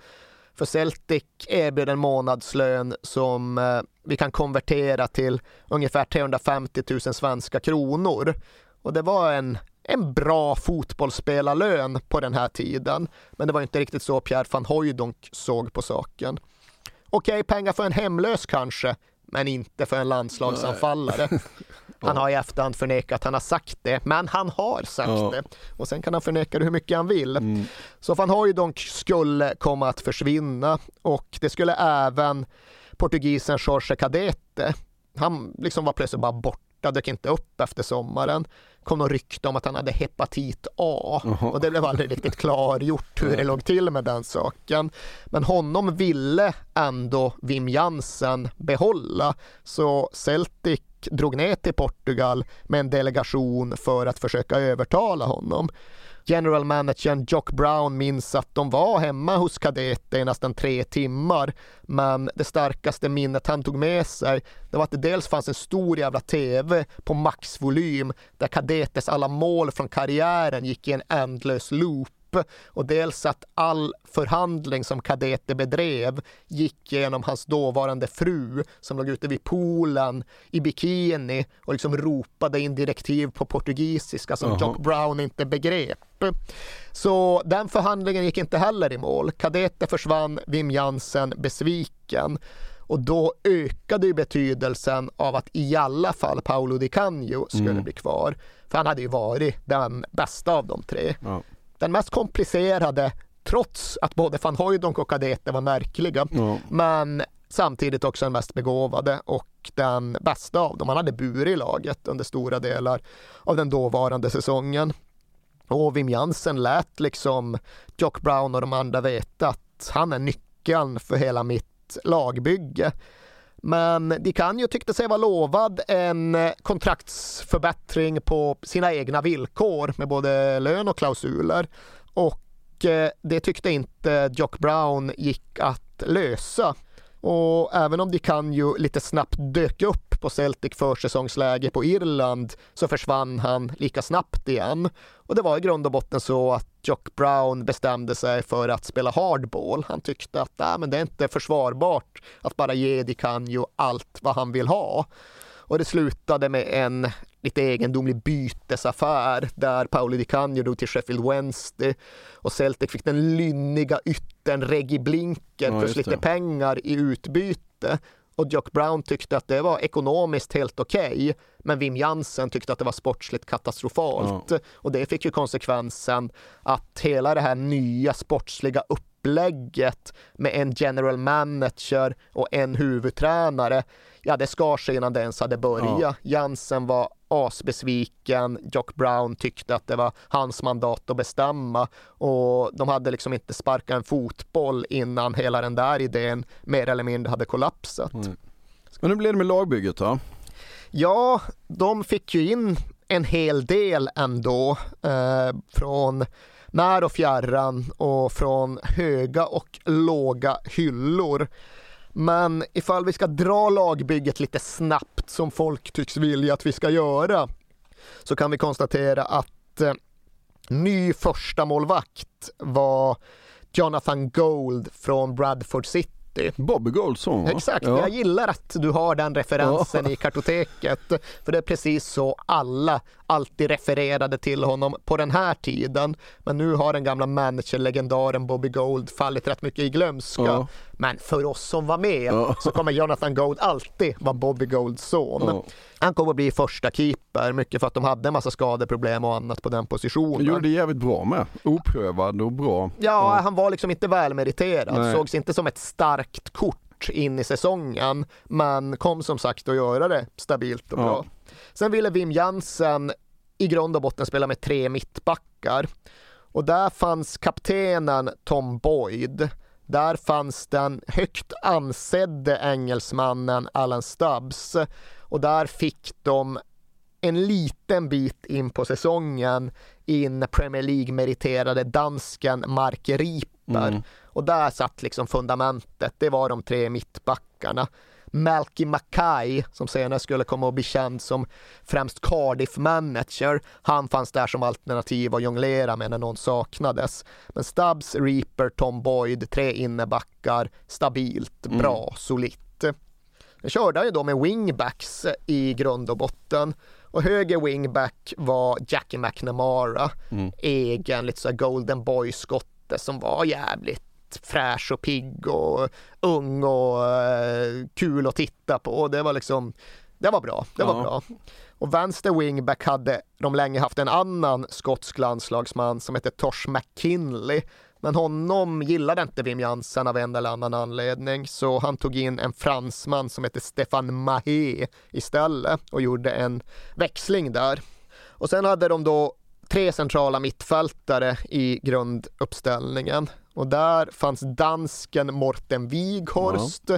För Celtic erbjöd en månadslön som eh, vi kan konvertera till ungefär 350 000 svenska kronor. Och det var en, en bra fotbollsspelarlön på den här tiden. Men det var inte riktigt så Pierre van Hooijdonk såg på saken. Okej, pengar för en hemlös kanske, men inte för en landslagsanfallare. Han har i efterhand förnekat att han har sagt det, men han har sagt Ja. det. Och sen kan han förneka det hur mycket han vill. Så van Hooijdonk skulle komma att försvinna och det skulle även portugisen Jorge Cadete. Han liksom var plötsligt bara borta, dök inte upp efter sommaren. kom något rykte om att han hade hepatit A och det blev aldrig riktigt klargjort hur det låg till med den saken. Men honom ville ändå Wim Jansen behålla så Celtic drog ner till Portugal med en delegation för att försöka övertala honom. General managern Jock Brown minns att de var hemma hos Kadete i nästan tre timmar. Men det starkaste minnet han tog med sig det var att det dels fanns en stor jävla TV på maxvolym där Kadetes alla mål från karriären gick i en ändlös loop och dels att all förhandling som Cadete bedrev gick genom hans dåvarande fru som låg ute vid poolen i bikini och liksom ropade in direktiv på portugisiska som Jaha. Jock Brown inte begrep. Så den förhandlingen gick inte heller i mål. Cadete försvann, Wim Jansen besviken. Och då ökade ju betydelsen av att i alla fall Paolo Di Canio skulle Mm. bli kvar. För han hade ju varit den bästa av de tre. Ja. Den mest komplicerade, trots att både van Hooijdonk och Cadete var märkliga. Ja. Men samtidigt också den mest begåvade och den bästa av dem. Han hade burit laget under stora delar av den dåvarande säsongen. Och Wim Jansen lät liksom Jock Brown och de andra veta att han är nyckeln för hela mitt lagbygge. Men DiCanio tyckte sig vara lovad en eh, kontraktsförbättring på sina egna villkor med både lön och klausuler. Och eh, det tyckte inte Jock Brown gick att lösa. Och även om Di ju lite snabbt dök upp på Celtic försäsongsläge på Irland så försvann han lika snabbt igen. Och det var i grund och botten så att Jock Brown bestämde sig för att spela hardball. Han tyckte att äh, men det är inte försvarbart att bara ge Di Canio allt vad han vill ha. Och det slutade med en lite egendomlig bytesaffär där Paolo Di Canio drog till Sheffield Wednesday och Celtic fick den lynniga yttern Reggie Blinker Ja, plus lite pengar i utbyte. Och Jock Brown tyckte att det var ekonomiskt helt okej, men Wim Jansen tyckte att det var sportsligt katastrofalt. Och det fick ju konsekvensen att hela det här nya sportsliga upplägget med en general manager och en huvudtränare, ja det skar sig innan det ens hade börjat. Ja. Jansen var asbesviken, Jock Brown tyckte att det var hans mandat att bestämma och de hade liksom inte sparkat en fotboll innan hela den där idén mer eller mindre hade kollapsat. Men hur blev det med lagbygget då? Ja, de fick ju in en hel del ändå eh, från när och fjärran och från höga och låga hyllor. Men ifall vi ska dra lagbygget lite snabbt som folk tycks vilja att vi ska göra så kan vi konstatera att eh, ny första målvakt var Jonathan Gold från Bradford City. Bobby Goldson va? Exakt, Ja. jag gillar att du har den referensen i kartoteket. För det är precis så alla alltid refererade till honom på den här tiden. Men nu har den gamla managerlegendaren Bobby Gold fallit rätt mycket i glömska. Ja. Men för oss som var med så kommer Jonathan Gold alltid vara Bobby Golds son. Han kommer att bli första keeper, mycket för att de hade en massa skadeproblem och annat på den positionen. Gjorde det jävligt bra med. Oprövad och bra. Ja, han var liksom inte välmeriterad. Nej. Sågs inte som ett starkt kort in i säsongen. Men kom som sagt att göra det stabilt och bra. Sen ville Wim Jansen i grund och botten spela med tre mittbackar. Och där fanns kaptenen Tom Boyd. Där fanns den högt ansedde engelsmannen Alan Stubbs och där fick de en liten bit in på säsongen in Premier League-meriterade dansken Mark Riper. Mm. Och där satt liksom fundamentet, det var de tre mittbackarna. Malky Mackay, som senare skulle komma att bli känd som främst Cardiff-manager, han fanns där som alternativ att jonglera med när någon saknades. Men Stubbs, Reaper, Tom Boyd, tre innebackar, stabilt, Mm. bra, solitt. Jag körde ju då med wingbacks i grund och botten. Och höger wingback var Jackie McNamara, Mm. egen lite så golden boy-skotte som var jävligt fräsch och pigg och ung och eh, kul att titta på. Och Det var liksom, det var bra. Det var Ja. bra. Och vänster wingback hade de länge haft en annan skotsk landslagsman som hette Tosh McKinley. Men honom gillade inte Wim Jansen av en eller annan anledning så han tog in en fransman som hette Stefan Mahé istället och gjorde en växling där. Och sen hade de då tre centrala mittfältare i grunduppställningen och där fanns dansken Morten Wighorst.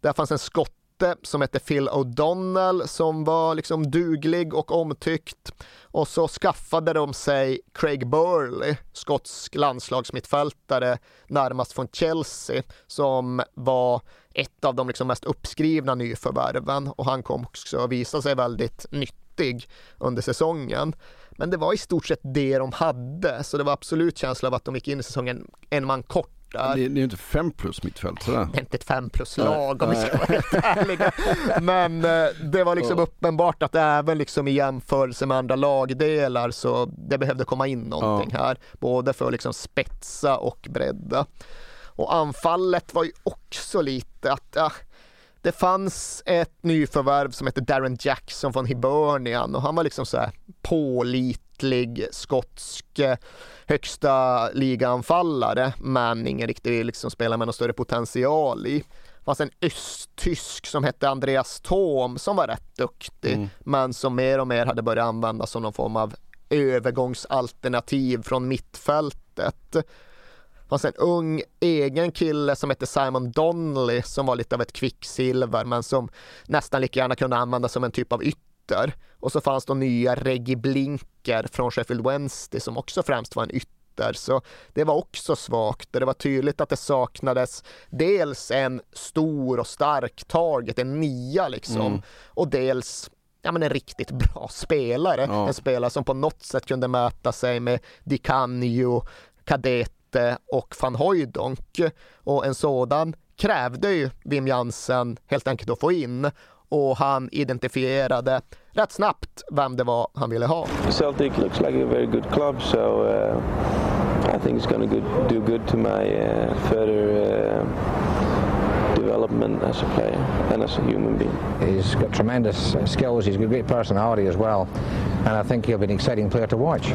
Där fanns en skotte som hette Phil O'Donnell som var liksom duglig och omtyckt. Och så skaffade de sig Craig Burley, skotsk landslagsmittfältare närmast från Chelsea, som var ett av de liksom mest uppskrivna nyförvärven och han kom också att visa sig väldigt nyttig under säsongen. Men det var i stort sett det de hade, så det var absolut känsla av att de gick in i säsongen en man kort. Det, det är ju inte fem plus mittfält sådär. Det är inte ett fem plus lag om vi ska vara helt ärliga. Men eh, det var liksom Ja. uppenbart att även liksom i jämförelse med andra lagdelar så det behövde komma in någonting här. Både för att liksom spetsa och bredda. Och anfallet var ju också lite att ja, det fanns ett nyförvärv som hette Darren Jackson från Hibernian och han var liksom så här pålitlig skotsk eh, högsta ligaanfallare men ingen riktig liksom spelare med någon större potential i. Det fanns en östtysk som hette Andreas Thom som var rätt duktig Mm. men som mer och mer hade börjat användas som någon form av övergångsalternativ från mittfältet. Det fanns en ung egen kille som hette Simon Donnelly som var lite av ett kvicksilver men som nästan lika gärna kunde användas som en typ av ytter. Och så fanns det nya Reggie Blinker från Sheffield Wednesday som också främst var en ytter. Så det var också svagt och det var tydligt att det saknades dels en stor och stark target, en nia liksom, Mm. och dels ja, men en riktigt bra spelare. Ja. En spelare som på något sätt kunde mäta sig med Di Canio, Kadete och van Hooijdonk. Och en sådan krävde ju Wim Jansen helt enkelt att få in och han identifierade rätt snabbt vem det var han ville ha. Celtic looks like a very good club, so uh, I think it's going to do good to my uh, further uh, development as a player and as a human being. He's got tremendous uh, skills. He's got great personality as well, and I think he'll be an exciting player to watch.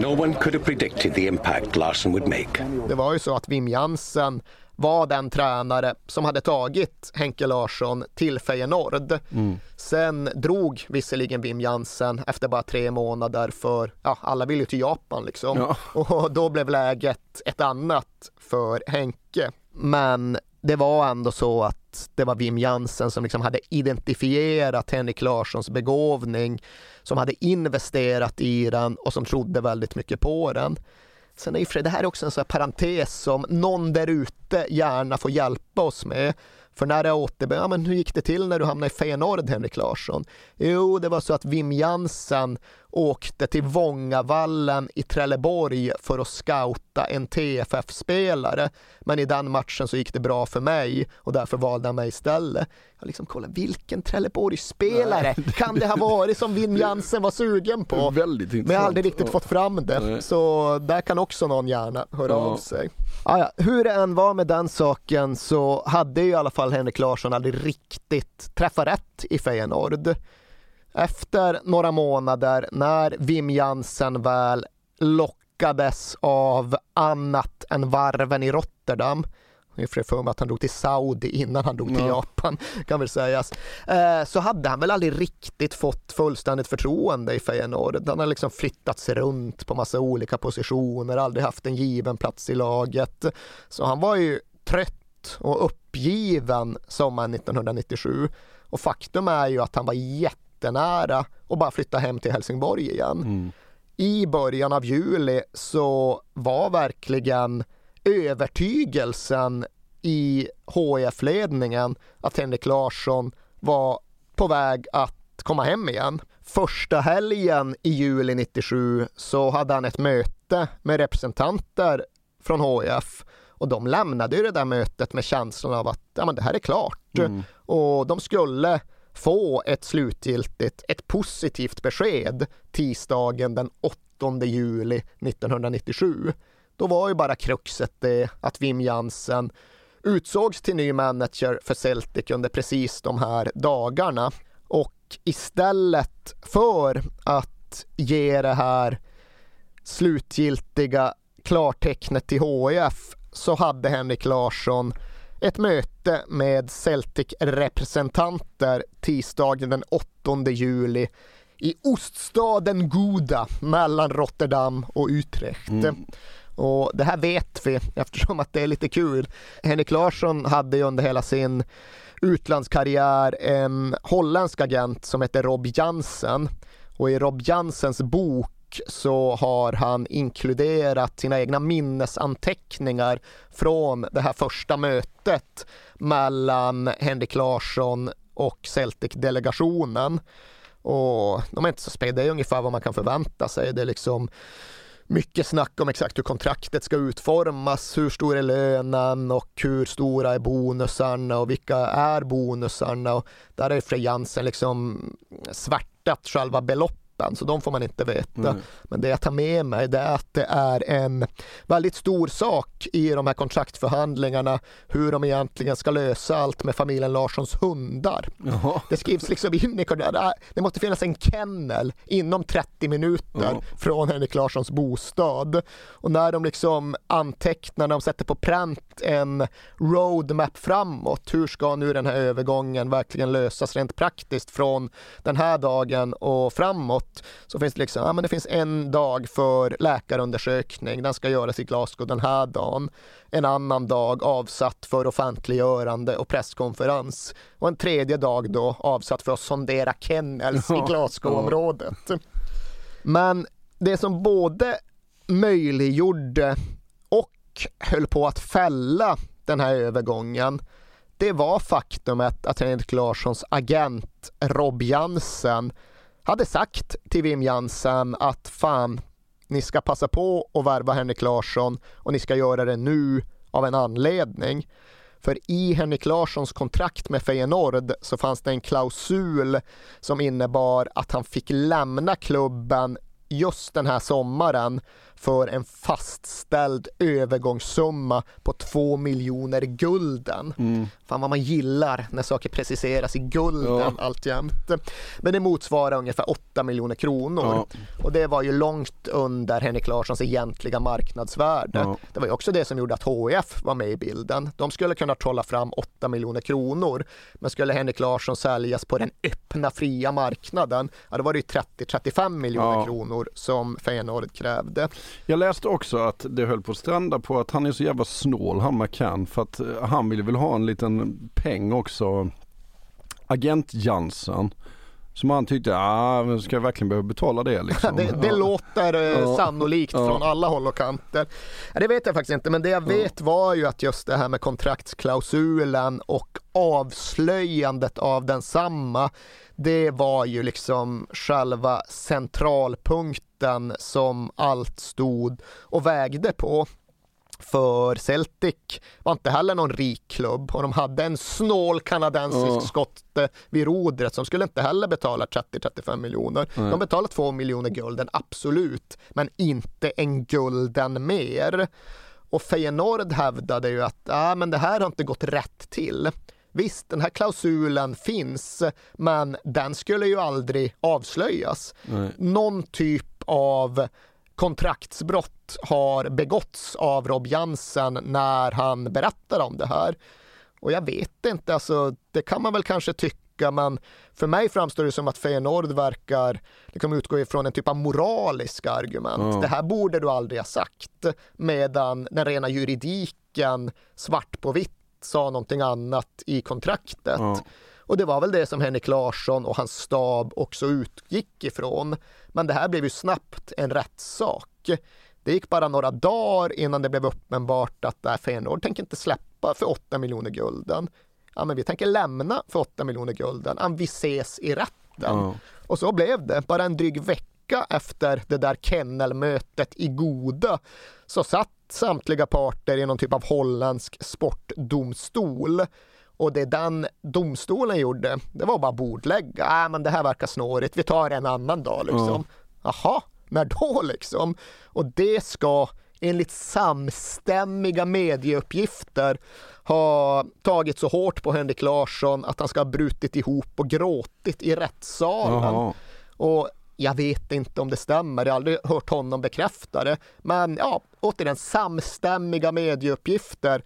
No one could have predicted the impact Larson would make. Det var ju så att Wim Jansen var den tränare som hade tagit Henke Larsson till Feyenoord. Mm. Sen drog visserligen Wim Jansen efter bara tre månader för, ja, alla vill ju till Japan liksom. Ja. Och då blev läget ett annat för Henke. Men det var ändå så att det var Wim Jansen som liksom hade identifierat Henrik Larssons begåvning, som hade investerat i den och som trodde väldigt mycket på den. Sen är ju det här är också en sån här parentes som någon där ute gärna får hjälpa oss med. För när det återbörjar, ja, men hur gick det till när du hamnade i Feyenoord, Henrik Larsson? Jo, det var så att Wim Jansen åkte till Vångavallen i Trelleborg för att scouta en TFF-spelare. Men i den matchen så gick det bra för mig och därför valde han mig istället. Jag liksom kolla vilken Trelleborg-spelare kan det ha varit som Wim Jansen var sugen på? Väldigt intressant. Men jag har aldrig riktigt fått fram det. Nej. Så där kan också någon gärna höra Ja. av sig. Ah, ja. Hur det än var med den saken så hade ju i alla fall Henrik Larsson aldrig riktigt träffat rätt i Feyenoord. Efter några månader när Wim Jansen väl lockades av annat än varven i Rotterdam Jag har för mig att han drog till Saudi innan han drog till Ja. Japan, kan väl sägas. Eh, så hade han väl aldrig riktigt fått fullständigt förtroende i Feyenoord. Han har liksom flyttats runt på massa olika positioner, aldrig haft en given plats i laget. Så han var ju trött och uppgiven sommaren 1997. Och faktum är ju att han var jättenära att bara flytta hem till Helsingborg igen. I början av juli så var verkligen övertygelsen i HIF-ledningen att Henrik Larsson var på väg att komma hem igen. Första helgen i juli 97 så hade han ett möte med representanter från HIF och de lämnade ju det där mötet med känslan av att ja, men det här är klart. Mm. Och de skulle få ett slutgiltigt, ett positivt besked tisdagen den 8 juli 1997. Då var ju bara kruxet det att Wim Jansen utsågs till ny manager för Celtic under precis de här dagarna. Och istället för att ge det här slutgiltiga klartecknet till HIF så hade Henrik Larsson ett möte med Celtic-representanter tisdagen den 8 juli i oststaden Gouda mellan Rotterdam och Utrecht. Mm. Och det här vet vi eftersom att det är lite kul. Henrik Larsson hade ju under hela sin utlandskarriär en holländsk agent som heter Rob Jansen. Och i Rob Jansens bok så har han inkluderat sina egna minnesanteckningar från det här första mötet mellan Henrik Larsson och Celtic-delegationen. Och de är inte så spridda, det är ungefär vad man kan förvänta sig. Det är liksom mycket snack om exakt hur kontraktet ska utformas, hur stor är lönen och hur stora är bonusarna och vilka är bonusarna. Och där är Frej Jansen liksom svärtat själva beloppet beloppen så de får man inte veta. Mm. Men det jag tar med mig det är att det är en väldigt stor sak i de här kontraktförhandlingarna hur de egentligen ska lösa allt med familjen Larssons hundar. Jaha. Det skrivs liksom in i. Det måste finnas en kennel inom 30 minuter Ja. från Henrik Larssons bostad. Och när de liksom antecknar, när de sätter på pränt en roadmap framåt. Hur ska nu den här övergången verkligen lösas rent praktiskt från den här dagen och framåt? Så finns det liksom, ja men det finns en dag för läkarundersökning. Den ska göras i Glasgow den här dagen. En annan dag avsatt för offentliggörande och presskonferens. Och en tredje dag då avsatt för att sondera kennels i Ja. Glasgow-området. Men det som både möjliggjorde och höll på att fälla den här övergången det var faktumet att Henrik Larssons agent Rob Jansen hade sagt till Wim Jansen att fan, ni ska passa på att värva Henrik Larsson och ni ska göra det nu av en anledning. För i Henrik Larssons kontrakt med Feyenoord så fanns det en klausul som innebar att han fick lämna klubben just den här sommaren för en fastställd övergångssumma på 2 miljoner gulden. Mm. Fan vad man gillar när saker preciseras i gulden alltjämt. Men det motsvarar ungefär 8 miljoner kronor. Ja. Och det var ju långt under Henrik Larssons egentliga marknadsvärde. Ja. Det var ju också det som gjorde att HIF var med i bilden. De skulle kunna trolla fram 8 miljoner kronor. Men skulle Henrik Larsson säljas på den öppna fria marknaden, ja, då var det ju 30-35 miljoner Ja. kronor som Feyenoord krävde. Jag läste också att det höll på att stranda på att han är så jävla snål han McCann för att eh, han ville väl ha en liten peng också. Agent Jansen. Som han tyckte, ah, ska jag verkligen behöva betala det liksom? Det, det Ja. låter eh, Ja. sannolikt Ja. från alla håll och kanter. Det vet jag faktiskt inte, men det jag vet var ju att just det här med kontraktsklausulen och avslöjandet av densamma, det var ju liksom själva centralpunkten som allt stod och vägde på. För Celtic var inte heller någon rik klubb och de hade en snål kanadensisk Ja. skotte vid rodret som skulle inte heller betala 30-35 miljoner. Nej. De betalade 2 miljoner gulden, absolut, men inte en gulden mer. Och Feyenoord hävdade ju att ah, men det här har inte gått rätt till. Visst, den här klausulen finns, men den skulle ju aldrig avslöjas. Nej. Någon typ av kontraktsbrott har begåtts av Rob Jansen när han berättar om det här. Och jag vet inte, alltså, det kan man väl kanske tycka, men för mig framstår det som att Feyenoord verkar liksom utgå ifrån en typ av moraliska argument. Ja. Det här borde du aldrig ha sagt, medan den rena juridiken svart på vitt sa någonting annat i kontraktet. Ja. Och det var väl det som Henrik Larsson och hans stab också utgick ifrån. Men det här blev ju snabbt en rättssak. Det gick bara några dagar innan det blev uppenbart att äh, Feyenoord tänker inte släppa för 8 miljoner gulden. Ja, men vi tänker lämna för 8 miljoner gulden. Vi ses i rätten. Ja. Och så blev det. Bara en dryg vecka efter det där kennelmötet i Goda så satt samtliga parter i någon typ av holländsk sportdomstol. Och det den domstolen gjorde, det var bara bordlägga. Äh, men det här verkar snårigt, vi tar en annan dag liksom. Jaha, när då liksom? Och det ska enligt samstämmiga medieuppgifter ha tagit så hårt på Henrik Larsson att han ska ha brutit ihop och gråtit i rättssalen. Jaha. Och jag vet inte om det stämmer, jag har aldrig hört honom bekräfta det. Men ja, återigen samstämmiga medieuppgifter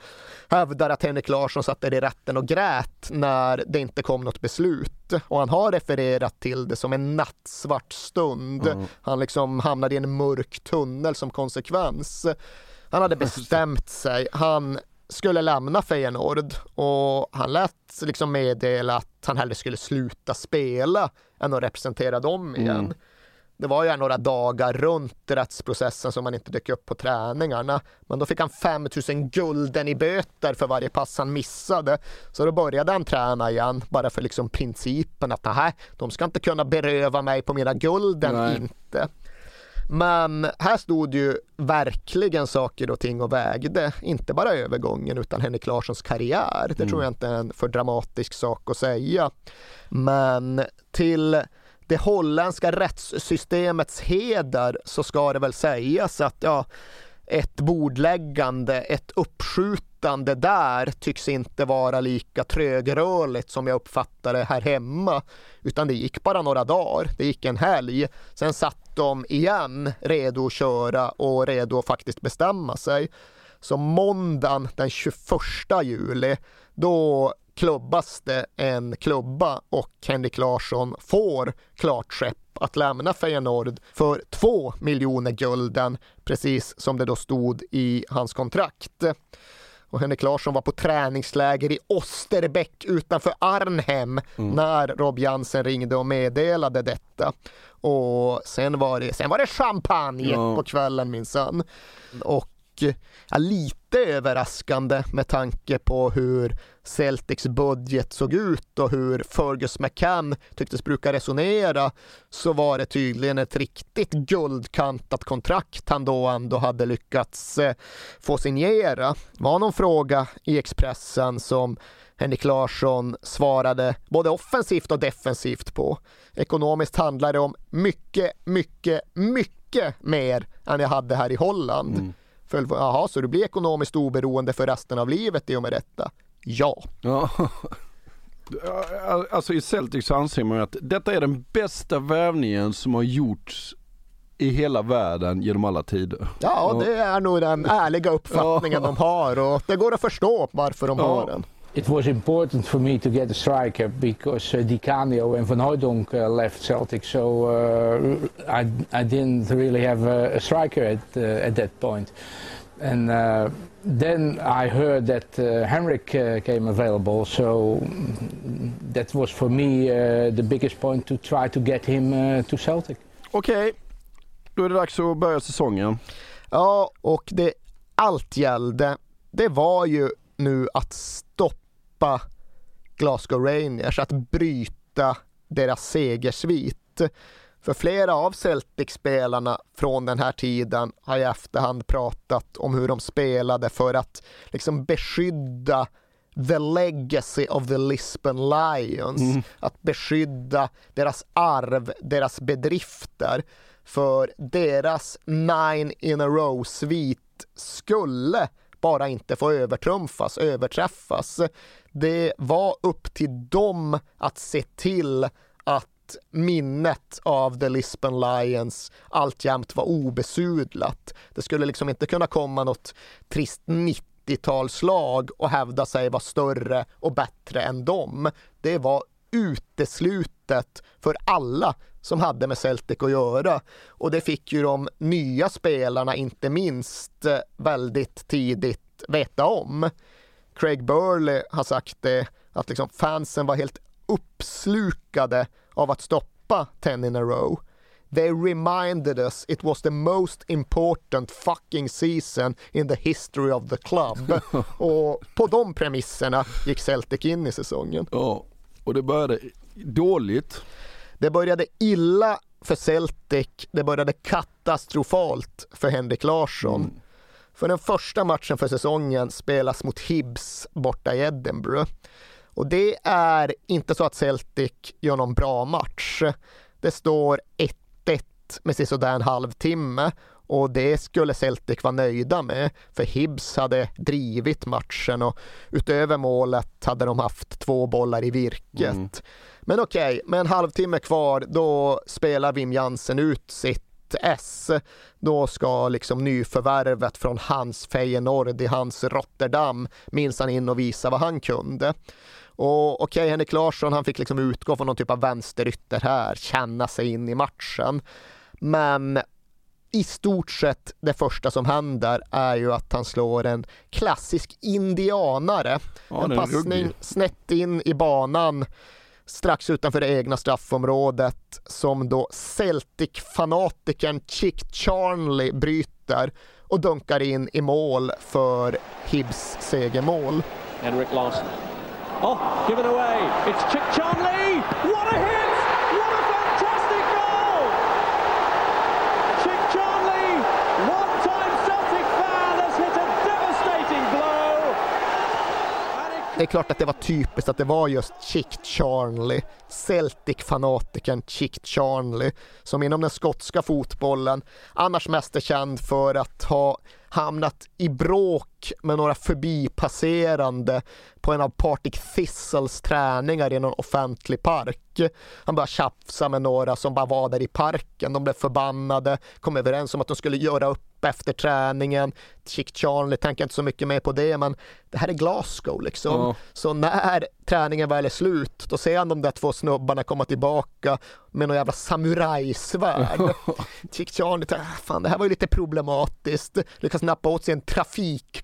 hävdar att Henrik Larsson satt där i rätten och grät när det inte kom något beslut. Och han har refererat till det som en nattsvart stund. Mm. Han liksom hamnade i en mörk tunnel som konsekvens. Han hade bestämt sig. Han skulle lämna Feyenoord och han lät liksom meddela att han hellre skulle sluta spela än att representera dem igen. Mm. Det var ju några dagar runt rättsprocessen som han inte dök upp på träningarna. Men då fick han 5000 gulden i böter för varje pass han missade. Så då började han träna igen, bara för liksom principen att de ska inte kunna beröva mig på mina gulden, Nej. inte. Men här stod ju verkligen saker och ting och vägde, inte bara övergången utan Henrik Larssons karriär. Det Mm. tror jag inte är en för dramatisk sak att säga. Men till det holländska rättssystemets heder så ska det väl sägas att ja, ett bordläggande, ett uppskjutande där tycks inte vara lika trögrörligt som jag uppfattar det här hemma. Utan det gick bara några dagar, det gick en helg. Sen satt de igen redo att köra och redo att faktiskt bestämma sig. Så måndagen den 21 juli, då klubbas det en klubba och Henrik Larsson får klart skepp att lämna Feyenoord för 2 miljoner gulden, precis som det då stod i hans kontrakt. Och Henrik Larsson var på träningsläger i Osterbäck utanför Arnhem när Rob Jansen ringde och meddelade detta. Och sen var det, sen var det champagne Ja. på kvällen minsann. Och ja, lite överraskande med tanke på hur Celtics budget såg ut och hur Fergus McCann tycktes bruka resonera så var det tydligen ett riktigt guldkantat kontrakt han då ändå hade lyckats eh, få signera. Det var någon fråga i Expressen som Henrik Larsson svarade både offensivt och defensivt på. Ekonomiskt handlar det om mycket, mycket, mycket mer än jag hade här i Holland. Mm. För, jaha, så du blir ekonomiskt oberoende för resten av livet i och med detta? Ja. Ja. Alltså i Celtic så anser man att detta är den bästa värvningen som har gjorts i hela världen genom alla tider. Ja, det är nog den ärliga uppfattningen de har och det går att förstå varför de har den. It was important for me to get a striker because uh, Di Canio and Van Hooydonk uh, left Celtic, so uh, I, I didn't really have a, a striker at, uh, at that point. And uh, then I heard that uh, Henrik uh, came available, so that was for me uh, the biggest point to try to get him uh, to Celtic. Okej, då är det dags att börja säsongen. Ja, och det allt gällde, det var ju nu att stoppa Glasgow Rangers, att bryta deras segersvit. För flera av Celtic-spelarna från den här tiden har i efterhand pratat om hur de spelade för att liksom beskydda the legacy of the Lisbon Lions. Mm. Att beskydda deras arv, deras bedrifter. För deras nine in a row-svit skulle bara inte få övertrumfas, överträffas. Det var upp till dem att se till att minnet av The Lisbon Lions alltjämt var obesudlat. Det skulle liksom inte kunna komma något trist 90-talslag och hävda sig vara större och bättre än dem. Det var uteslutet för alla som hade med Celtic att göra. Och det fick ju de nya spelarna, inte minst, eh, väldigt tidigt veta om. Craig Burley har sagt det, att liksom fansen var helt uppslukade av att stoppa 10 in a row. They reminded us it was the most important fucking season in the history of the club. och på de premisserna gick Celtic in i säsongen. Ja, och det började dåligt. Det började illa för Celtic, det började katastrofalt för Henrik Larsson. Mm. För den första matchen för säsongen spelas mot Hibs borta i Edinburgh. Och det är inte så att Celtic gör någon bra match. Det står 1-1 med sisådär en halvtimme och det skulle Celtic vara nöjda med för Hibs hade drivit matchen och utöver målet hade de haft två bollar i virket. Mm. Men okej, okay, med en halvtimme kvar då spelar Wim Jansen ut sitt S. Då ska liksom nyförvärvet från hans Feyenoord i hans Rotterdam minsann in och visa vad han kunde. Och okej, okay, Henrik Larsson han fick liksom utgå från någon typ av vänsterytter här, känna sig in i matchen. Men i stort sett det första som händer är ju att han slår en klassisk indianare. Ja, en passning snett in i banan strax utanför det egna straffområdet som då Celtic-fanatikern Chick Charnley bryter och dunkar in i mål för Hibs segermål. Henrik Larsson. Oh, given away. It's Chick Charnley! What a hit! Det är klart att det var typiskt att det var just Chick Charnley, Celtic-fanatikern Chick Charnley, som inom den skotska fotbollen annars mest är känd för att ha hamnat i bråk med några förbipasserande på en av Partick Thistles träningar i någon offentlig park. Han började tjafsa med några som bara var där i parken. De blev förbannade, kom överens om att de skulle göra upp efter träningen. Chick Charlie tänker inte så mycket mer på det, men det här är Glasgow liksom. Ja. Så när träningen väl är slut, då ser han de där två snubbarna komma tillbaka med någon jävla samurajsvärd. Chick Charlie tänkte, ah, fan det här var ju lite problematiskt. Lyckas nappa åt sig en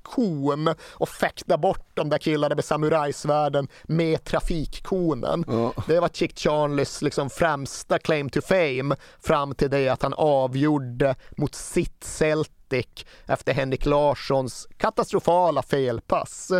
trafikkon och fäkta bort de där killarna med samurajsvärden med trafikkonen. Ja. Det var Chick Charlies liksom främsta claim to fame fram till det att han avgjorde mot sitt Celtic efter Henrik Larssons katastrofala felpass.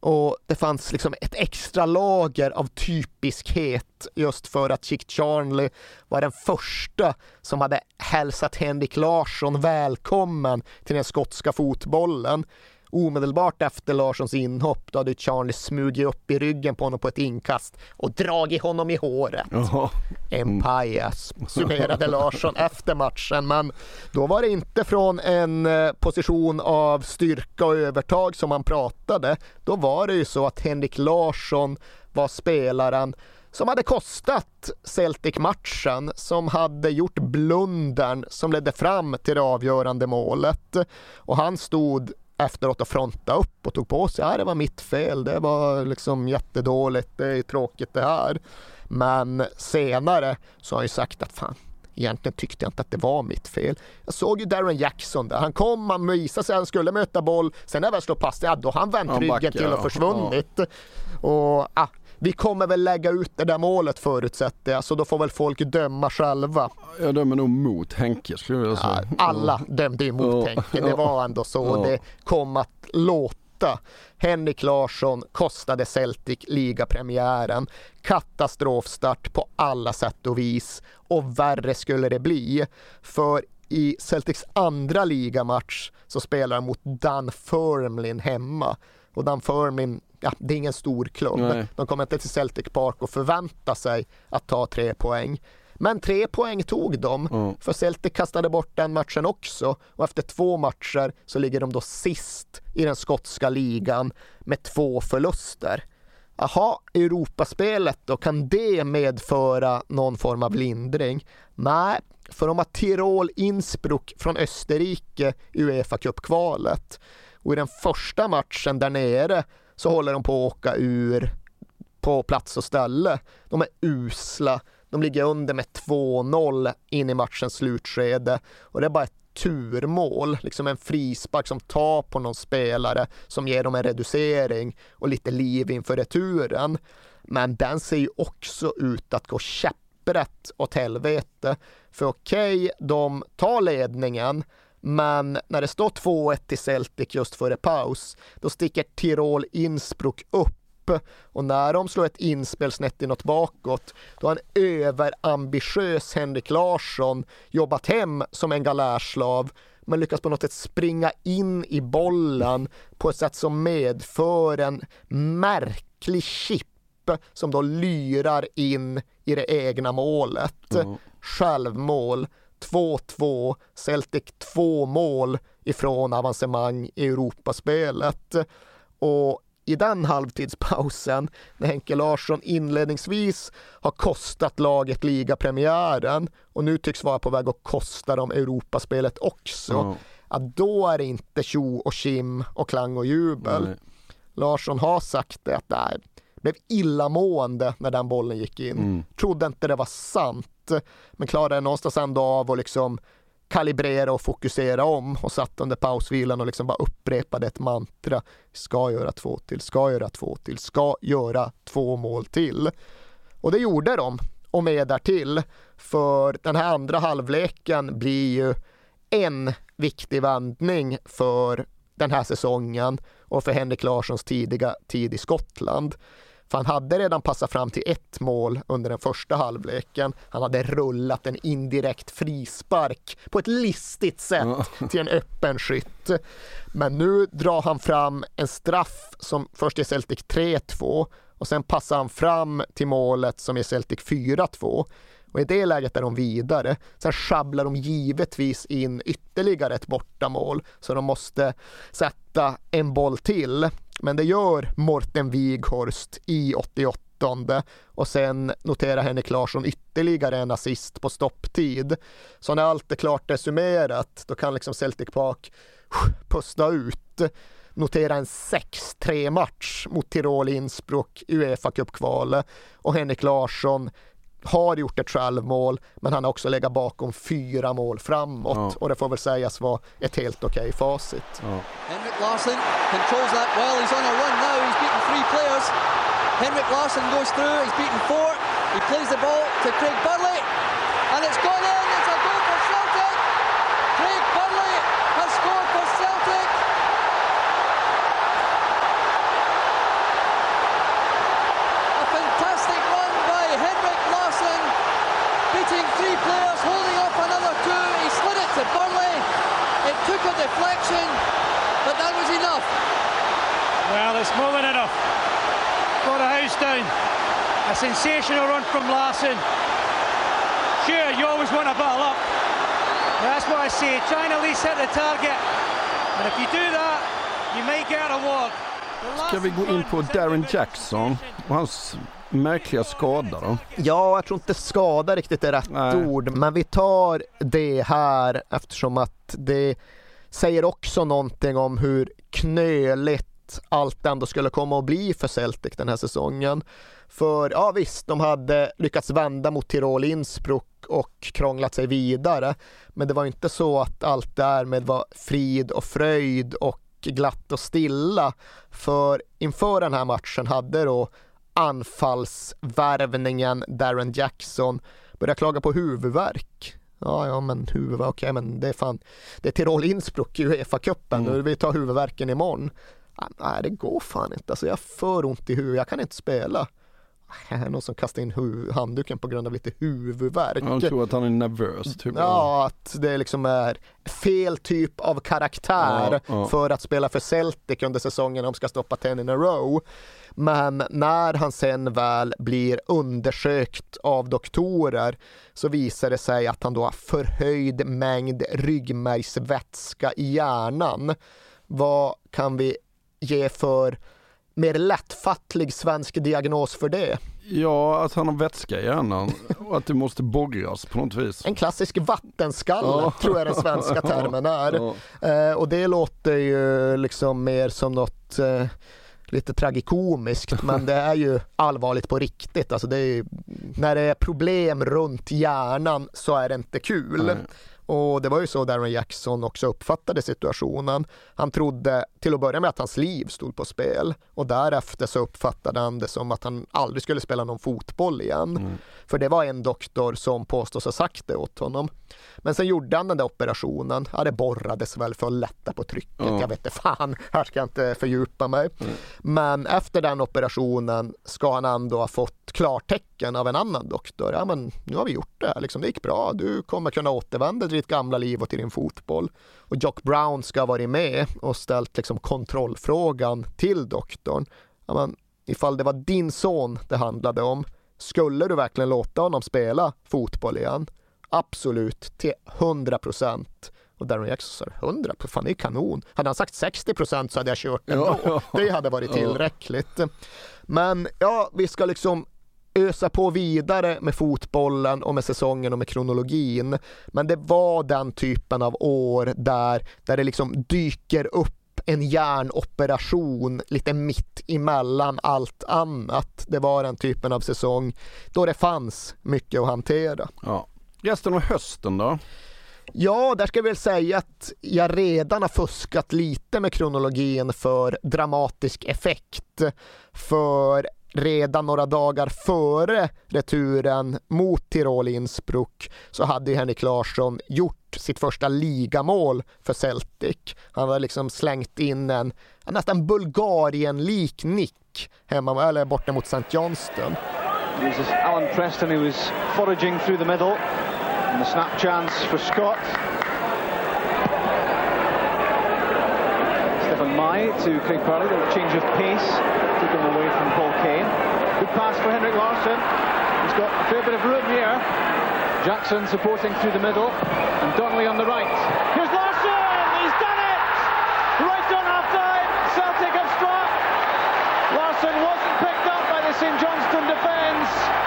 Och det fanns liksom ett extra lager av typiskhet just för att Chick Charlie var den första som hade hälsat Henrik Larsson välkommen till den skotska fotbollen omedelbart efter Larssons inhopp då hade Charlie smugit upp i ryggen på honom på ett inkast och dragit honom i håret. Oh. En pajas, summerade Larsson efter matchen. Men då var det inte från en eh, position av styrka och övertag som han pratade. Då var det ju så att Henrik Larsson var spelaren som hade kostat Celtic-matchen, som hade gjort blundern som ledde fram till det avgörande målet. Och han stod efteråt och fronta upp och tog på sig, ja det var mitt fel, det var liksom jättedåligt, det är tråkigt det här. Men senare så har han ju sagt att fan, egentligen tyckte jag inte att det var mitt fel. Jag såg ju Darren Jackson där, han kom, han visade sig, han skulle möta boll, sen när jag väl slog pass, ja då har han vänt ryggen till och försvunnit. Ja. Och ah, vi kommer väl lägga ut det där målet förutsätter jag, så då får väl folk döma själva. Jag dömer nog mot Henke skulle jag säga. Alla dömde ju mot ja. Henke, det var ändå så ja. det kom att låta. Henrik Larsson kostade Celtic ligapremiären. Katastrofstart på alla sätt och vis. Och värre skulle det bli. För i Celtics andra ligamatch så spelar de mot Dunfermline hemma. Och Dunfermline ja, det är ingen stor klubb. Nej. De kommer inte till Celtic Park och förvänta sig att ta tre poäng. Men tre poäng tog de, mm. för Celtic kastade bort den matchen också och efter två matcher så ligger de då sist i den skotska ligan med två förluster. Jaha, Europaspelet då, kan det medföra någon form av lindring? Nej, för de har Tirol Innsbruck från Österrike i Uefa Cup-kvalet. Och i den första matchen där nere så håller de på att åka ur på plats och ställe. De är usla. De ligger under med 2-0 in i matchens slutskede och det är bara ett turmål, liksom en frispark som tar på någon spelare som ger dem en reducering och lite liv inför returen. Men den ser ju också ut att gå käpprätt åt helvete. För okej, okay, de tar ledningen men när det står 2-1 till Celtic just före paus, då sticker Tirol Innsbruck upp och när de slår ett inspel snett inåt bakåt, då har en överambitiös Henrik Larsson jobbat hem som en galärslav men lyckas på något sätt springa in i bollen på ett sätt som medför en märklig chip som då lyrar in i det egna målet. Mm. Självmål. 2-2, Celtic två mål ifrån avancemang i Europaspelet. Och i den halvtidspausen när Henke Larsson inledningsvis har kostat laget ligapremiären och nu tycks vara på väg att kosta dem Europaspelet också. Mm. Att då är det inte tjo och kim och klang och jubel. Mm. Larsson har sagt det att det blev illamående när den bollen gick in. Mm. Trodde inte det var sant, Eh, men klarade någonstans ändå av att liksom kalibrera och fokusera om och satt under pausvilan och liksom bara upprepade ett mantra. Ska göra två till, ska göra två till, ska göra två mål till. Och det gjorde de och mer därtill. För den här andra halvleken blir ju en viktig vändning för den här säsongen och för Henrik Larssons tidiga tid i Skottland. För han hade redan passat fram till ett mål under den första halvleken. Han hade rullat en indirekt frispark på ett listigt sätt till en öppen skytt. Men nu drar han fram en straff som först är Celtic 3-2 och sen passar han fram till målet som är Celtic 4-2. Och i det läget är de vidare. Sen sjabblar de givetvis in ytterligare ett bortamål så de måste sätta en boll till. Men det gör Morten Wighorst i 88 och sen noterar Henrik Larsson ytterligare en assist på stopptid. Så när allt är klart summerat då kan liksom Celtic Park pusta ut notera en 6-3 match mot Tirol Innsbruck Uefa-cupkvalet och Henrik Larsson har gjort ett självmål, men han har också legat bakom fyra mål framåt ja. och det får väl sägas vara ett helt okej okay facit. Ja. Henrik Larsson controls that well. He's on a run now. He's beaten three players. Henrik Larsson goes through. He's beaten four. He plays the ball to Craig Burley, and it's gone in. It's a goal for Celtic. Craig Burley has scored for Celtic. A fantastic run by Henrik Larsson, beating three players, holding off another two. He slid it to Burley. It took a deflection, but that was enough. Well, it's more than enough. Got a house down. A sensational run from Larson. Sure, you always want a of luck. That's what I say. Try and at least hit the target. And if you do that, you may get a reward. Ska vi gå in på Darren Jackson och hans märkliga skada då? Ja, jag tror inte skada riktigt är rätt Nej. ord, men vi tar det här eftersom att det säger också någonting om hur knöligt allt ändå skulle komma att bli för Celtic den här säsongen. För ja visst, de hade lyckats vända mot Tirol Innsbruck och krånglat sig vidare. Men det var inte så att allt därmed var frid och fröjd och glatt och stilla. För inför den här matchen hade då anfallsvärvningen Darren Jackson börjat klaga på huvudvärk. Ja, ja, men huvudvärk, okej, okay, men det är fan, det är Tirol Innsbruck i Uefa-cupen, mm. vi tar huvudvärken imorgon. Nej, det går fan inte, alltså jag har för ont i huvudet, jag kan inte spela. Någon som kastar in handduken på grund av lite huvudvärk. Han tror att han är nervös. Typ. Ja, att det liksom är fel typ av karaktär ja, ja. för att spela för Celtic under säsongen om de ska stoppa 10 in a row. Men när han sen väl blir undersökt av doktorer så visar det sig att han då har förhöjd mängd ryggmärgsvätska i hjärnan. Vad kan vi ge för mer lättfattlig svensk diagnos för det? Ja, att han har vätska i hjärnan och att det måste borras på något vis. En klassisk vattenskalle Ja. tror jag den svenska termen är. Ja. Eh, och det låter ju liksom mer som något eh, lite tragikomiskt men det är ju allvarligt på riktigt. Alltså det är när det är problem runt hjärnan så är det inte kul. Nej. Och det var ju så Darren Jackson också uppfattade situationen. Han trodde till att börja med att hans liv stod på spel och därefter så uppfattade han det som att han aldrig skulle spela någon fotboll igen. För det var en doktor som påstås ha sagt det åt honom. Men sen gjorde han den där operationen. Ja, det borrades väl för att lätta på trycket. Ja. Jag vet inte fan, här ska jag inte fördjupa mig. Men efter den operationen ska han ändå ha fått klartecken av en annan doktor. Ja, men nu har vi gjort det. Liksom, det gick bra. Du kommer kunna återvända till ditt gamla liv och till din fotboll. Och Jock Brown ska ha varit med och ställt liksom kontrollfrågan till doktorn. Ja, men, ifall det var din son det handlade om, skulle du verkligen låta honom spela fotboll igen? Absolut, till 100 procent. Och Darren Jackson sa 100 fan det är kanon. Hade han sagt 60 procent så hade jag kört ändå. Ja, ja. Det hade varit tillräckligt. Men ja, vi ska liksom ösa på vidare med fotbollen och med säsongen och med kronologin. Men det var den typen av år där, där det liksom dyker upp en hjärnoperation lite mitt emellan allt annat. Det var den typen av säsong då det fanns mycket att hantera. Ja. Resten av hösten då? Ja, där ska jag väl säga att jag redan har fuskat lite med kronologin för dramatisk effekt. För redan några dagar före returen mot Tirol Innsbruck så hade ju Henrik Larsson gjort sitt första ligamål för Celtic. Han hade liksom slängt in en nästan Bulgarien-lik nick hemma, eller borta mot St. Johnston. This is Alan Preston who was foraging through the middle. And the snap chance for Scott. Stefan Mai to Craig Parley, a change of pace. Took him away from Paul Kane. Good pass for Henrik Larsson. He's got a fair bit of room here. Jackson supporting through the middle. And Donnelly on the right. Here's Larsson! He's done it! Right on half time. Celtic have struck. Larsson wasn't picked up by the St Johnston defence.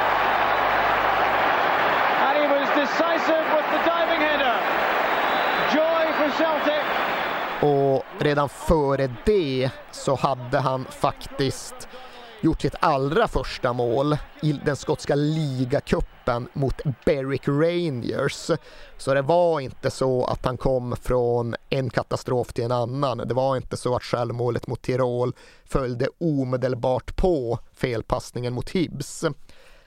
Och redan före det så hade han faktiskt gjort sitt allra första mål i den skotska ligacupen mot Berwick Rangers. Så det var inte så att han kom från en katastrof till en annan. Det var inte så att självmålet mot Tirol följde omedelbart på felpassningen mot Hibs.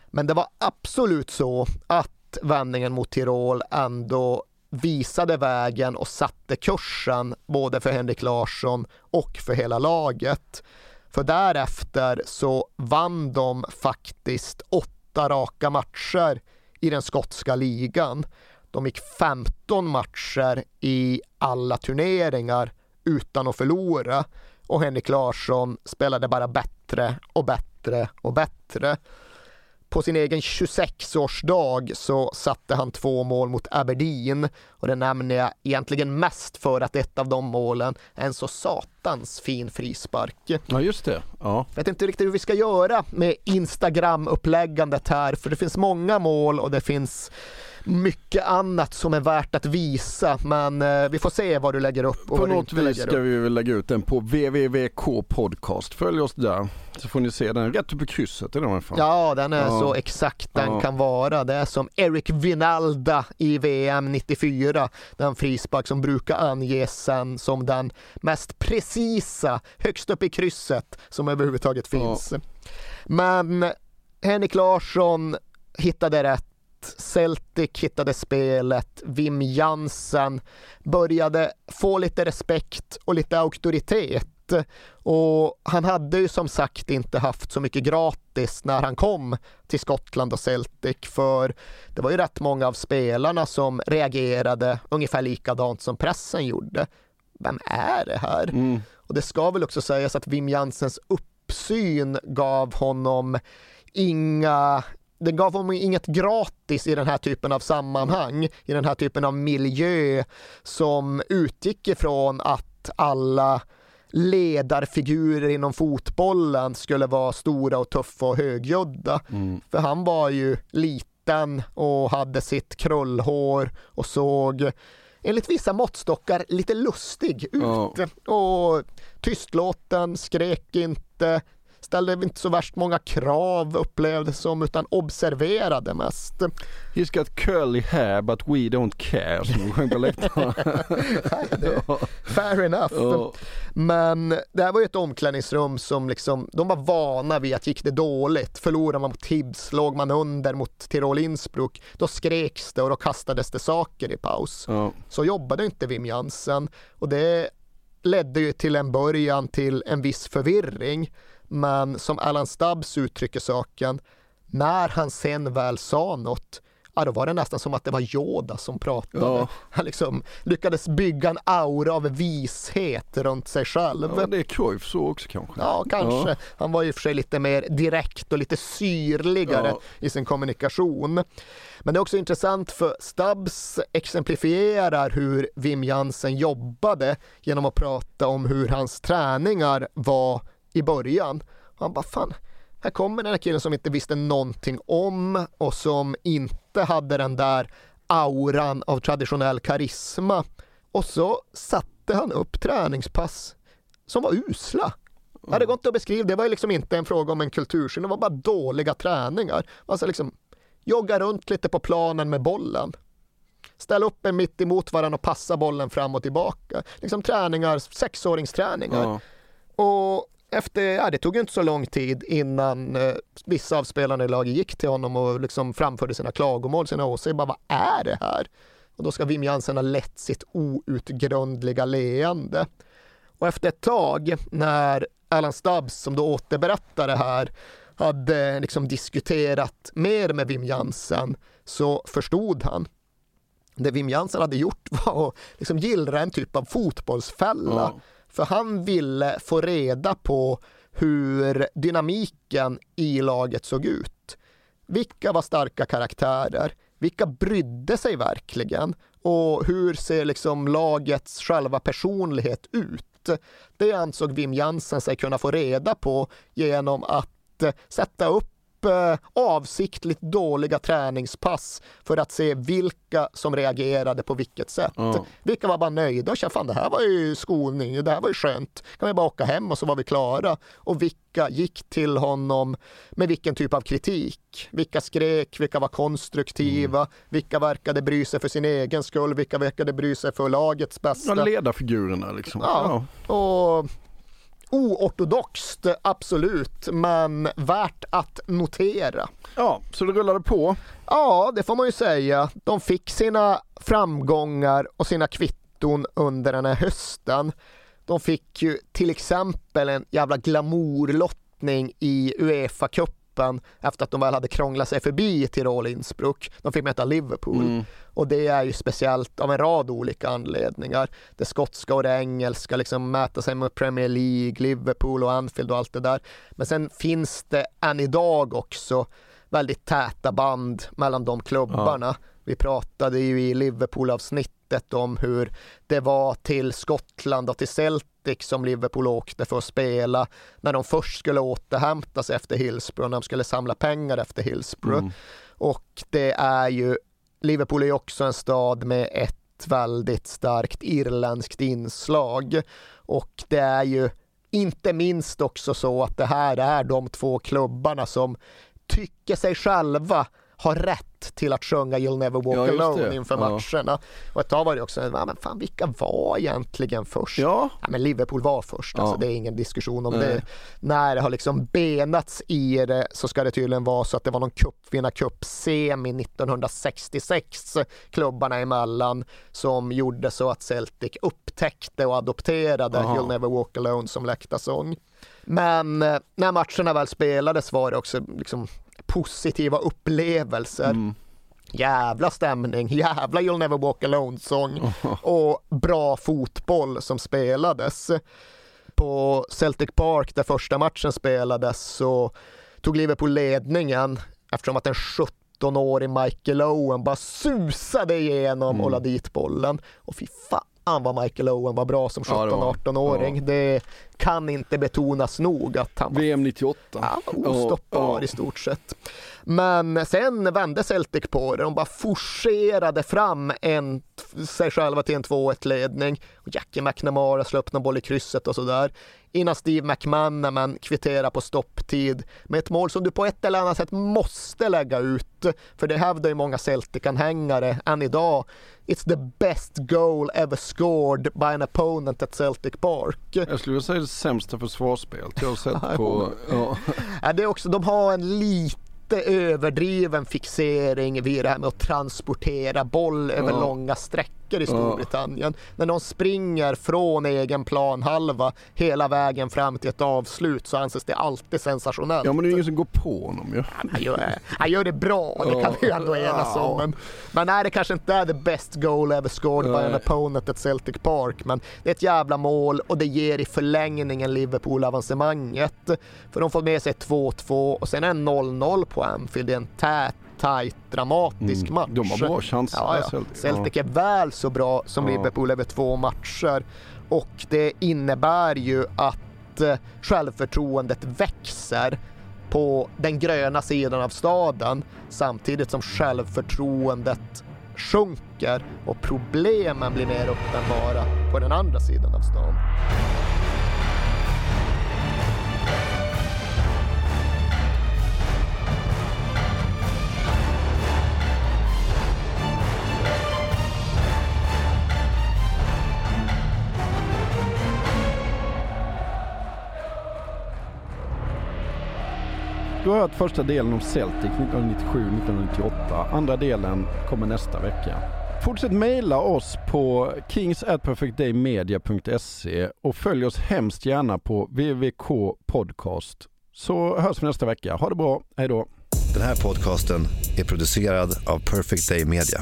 Men det var absolut så att vändningen mot Tirol ändå visade vägen och satte kursen både för Henrik Larsson och för hela laget. För därefter så vann de faktiskt åtta raka matcher i den skotska ligan. De gick 15 matcher i alla turneringar utan att förlora och Henrik Larsson spelade bara bättre och bättre och bättre. På sin egen 26-årsdag så satte han två mål mot Aberdeen och det nämner jag egentligen mest för att ett av de målen är en så satans fin frispark. Ja, just det. Ja. Jag vet inte riktigt hur vi ska göra med Instagram-uppläggandet här för det finns många mål och det finns mycket annat som är värt att visa men eh, vi får se vad du lägger upp och På något vis ska vi väl lägga ut den på www.k podcast. Följ oss där så får ni se den rätt upp i krysset i alla fall. Ja, den är Ja. så exakt den Ja. kan vara. Det är som Eric Vinalda i VM 94. Den frispark som brukar anges sen som den mest precisa högst upp i krysset som överhuvudtaget finns. Men Henrik Larsson hittade rätt. Celtic hittade spelet, Wim Jansen började få lite respekt och lite auktoritet. Och han hade ju som sagt inte haft så mycket gratis när han kom till Skottland och Celtic för det var ju rätt många av spelarna som reagerade ungefär likadant som pressen gjorde. Vem är det här? Och det ska väl också sägas att Wim Jansens uppsyn gav honom inga det gav honom inget gratis i den här typen av sammanhang, i den här typen av miljö som utgick ifrån att alla ledarfigurer inom fotbollen skulle vara stora och tuffa och högljudda. Mm. För han var ju liten och hade sitt krullhår och såg enligt vissa måttstockar lite lustig ut. Ja. Och tystlåten, skrek inte, ställde inte så värst många krav upplevdes som utan observerade mest. He's got curly hair but we don't care som de sjöng på läktaren. Fair enough. Ja. Men det här var ju ett omklädningsrum som liksom, de var vana vid att gick det dåligt, förlorade man mot Hibs, låg man under mot Tirol Innsbruck, då skreks det och då kastades det saker i paus. Ja. Så jobbade inte Wim Jansen och det ledde ju till en början till en viss förvirring. Men som Alan Stubbs uttrycker saken, när han sen väl sa något, ja, då var det nästan som att det var Yoda som pratade. Ja. Han liksom lyckades bygga en aura av vishet runt sig själv. Ja, det är Cruyff så också kanske. Ja, kanske. Ja. Han var ju för sig lite mer direkt och lite syrligare Ja. i sin kommunikation. Men det är också intressant för Stubbs exemplifierar hur Wim Jansen jobbade genom att prata om hur hans träningar var i början. Han bara, fan, här kommer den här killen som inte visste någonting om och som inte hade den där auran av traditionell karisma. Och så satte han upp träningspass som var usla. Ja, det går inte att beskriva, det var liksom inte en fråga om en kultursyn, det var bara dåliga träningar. Alltså liksom jogga runt lite på planen med bollen. Ställa upp en mitt emot varandra och passa bollen fram och tillbaka. Liksom träningar, sexåringsträningar. Ja. Och efter, ja, det tog inte så lång tid innan eh, vissa av spelarna i laget gick till honom och liksom framförde sina klagomål, sina åsikter. Bara, vad är det här? Och då ska Wim Jansen ha lett sitt outgrundliga leende. Och efter ett tag när Alan Stubbs, som då återberättar det här, hade liksom diskuterat mer med Wim Jansen så förstod han. Det Wim Jansen hade gjort var att liksom gillra en typ av fotbollsfälla. Ja. För han ville få reda på hur dynamiken i laget såg ut. Vilka var starka karaktärer? Vilka brydde sig verkligen? Och hur ser liksom lagets själva personlighet ut? Det ansåg Wim Jansen sig kunna få reda på genom att eh, sätta upp avsiktligt dåliga träningspass för att se vilka som reagerade på vilket sätt. Ja. Vilka var bara nöjda och kände fan det här var ju skolning, det här var ju skönt. Kan vi bara åka hem och så var vi klara. Och vilka gick till honom med vilken typ av kritik? Vilka skrek, vilka var konstruktiva, vilka verkade bry sig för sin egen skull, vilka verkade bry sig för lagets bästa. Ja, ledarfigurerna liksom. Ja, och oortodoxt, absolut, men värt att notera. Ja, så det rullade på. Ja, det får man ju säga. De fick sina framgångar och sina kvitton under den här hösten. De fick ju till exempel en jävla glamourlottning i Uefa-cupen efter att de väl hade krånglat sig förbi Tirol Innsbruck. De fick möta Liverpool. Mm. Och det är ju speciellt av en rad olika anledningar. Det skotska och det engelska liksom mäta sig med Premier League, Liverpool och Anfield och allt det där. Men sen finns det än idag också väldigt täta band mellan de klubbarna. Vi pratade ju i Liverpool-avsnittet om hur det var till Skottland och till Celtic som Liverpool åkte för att spela när de först skulle återhämta sig efter Hillsborough, när de skulle samla pengar efter Hillsborough. Mm. Och det är ju, Liverpool är ju också en stad med ett väldigt starkt irländskt inslag och det är ju inte minst också så att det här är de två klubbarna som tycker sig själva har rätt till att sjunga You'll never walk Ja, alone inför Ja. matcherna. Och ett tag var det också, ja, men fan vilka var egentligen först? Ja. men Liverpool var först, alltså, Ja. det är ingen diskussion om Nej. det. När det har liksom benats i det så ska det tydligen vara så att det var någon cupvinnarcup semi 1966 klubbarna emellan som gjorde så att Celtic upptäckte och adopterade Aha. You'll never walk alone som läktarsång. Men eh, när matcherna väl spelades var det också liksom positiva upplevelser. Mm. Jävla stämning, jävla You'll never walk alone-sång och bra fotboll som spelades. På Celtic Park där första matchen spelades så tog Liverpool ledningen eftersom att en 17-årig Michael Owen bara susade igenom och la dit bollen. Och fy fan, fan vad Michael Owen var bra som Ja, det var han. 17-18-åring. Ja. Det kan inte betonas nog att han var VM 98. Ja, ostoppbar i stort sett. Men sen vände Celtic på det. De bara forcerade fram en, sig själva till en 2-1 ledning. Och Jackie McNamara slog upp någon boll i krysset och sådär. Innan Steve McManaman kvitterar på stopptid med ett mål som du på ett eller annat sätt måste lägga ut. För det hävdar ju många Celtic-anhängare än idag. It's the best goal ever scored by an opponent at Celtic Park. Jag skulle vilja säga det sämsta försvarsspelet jag har sett på... Ja. Ja, det är också, de har en lite överdriven fixering vid det här med att transportera boll över Ja. långa sträckor i Ja. Storbritannien. När de springer från egen planhalva hela vägen fram till ett avslut så anses det alltid sensationellt. ja men det är ju ingen som går på honom ju. Han gör, han gör det bra, det kan vi ändå enas Ja. om. Men, men nej, det kanske inte är the best goal ever scored by an Nej. opponent at Celtic Park. Men det är ett jävla mål och det ger i förlängningen Liverpool avancemanget. För de får med sig 2-2 och sen en 0-0 på Anfield i en tät tight, dramatisk Mm. match. De har bra chanser, Ja, ja. Celtic. Celtic är väl så bra som. Liverpool över två matcher. Och det innebär ju att eh, självförtroendet växer på den gröna sidan av staden samtidigt som självförtroendet sjunker och problemen blir mer uppenbara på den andra sidan av stan. Du har hört första delen om Celtic 1997-1998. Andra delen kommer nästa vecka. Fortsätt mejla oss på kingsatperfectdaymedia.se och följ oss hemskt gärna på VVK podcast. Så hörs vi nästa vecka. Ha det bra. Hej då. Den här podcasten är producerad av Perfect Day Media.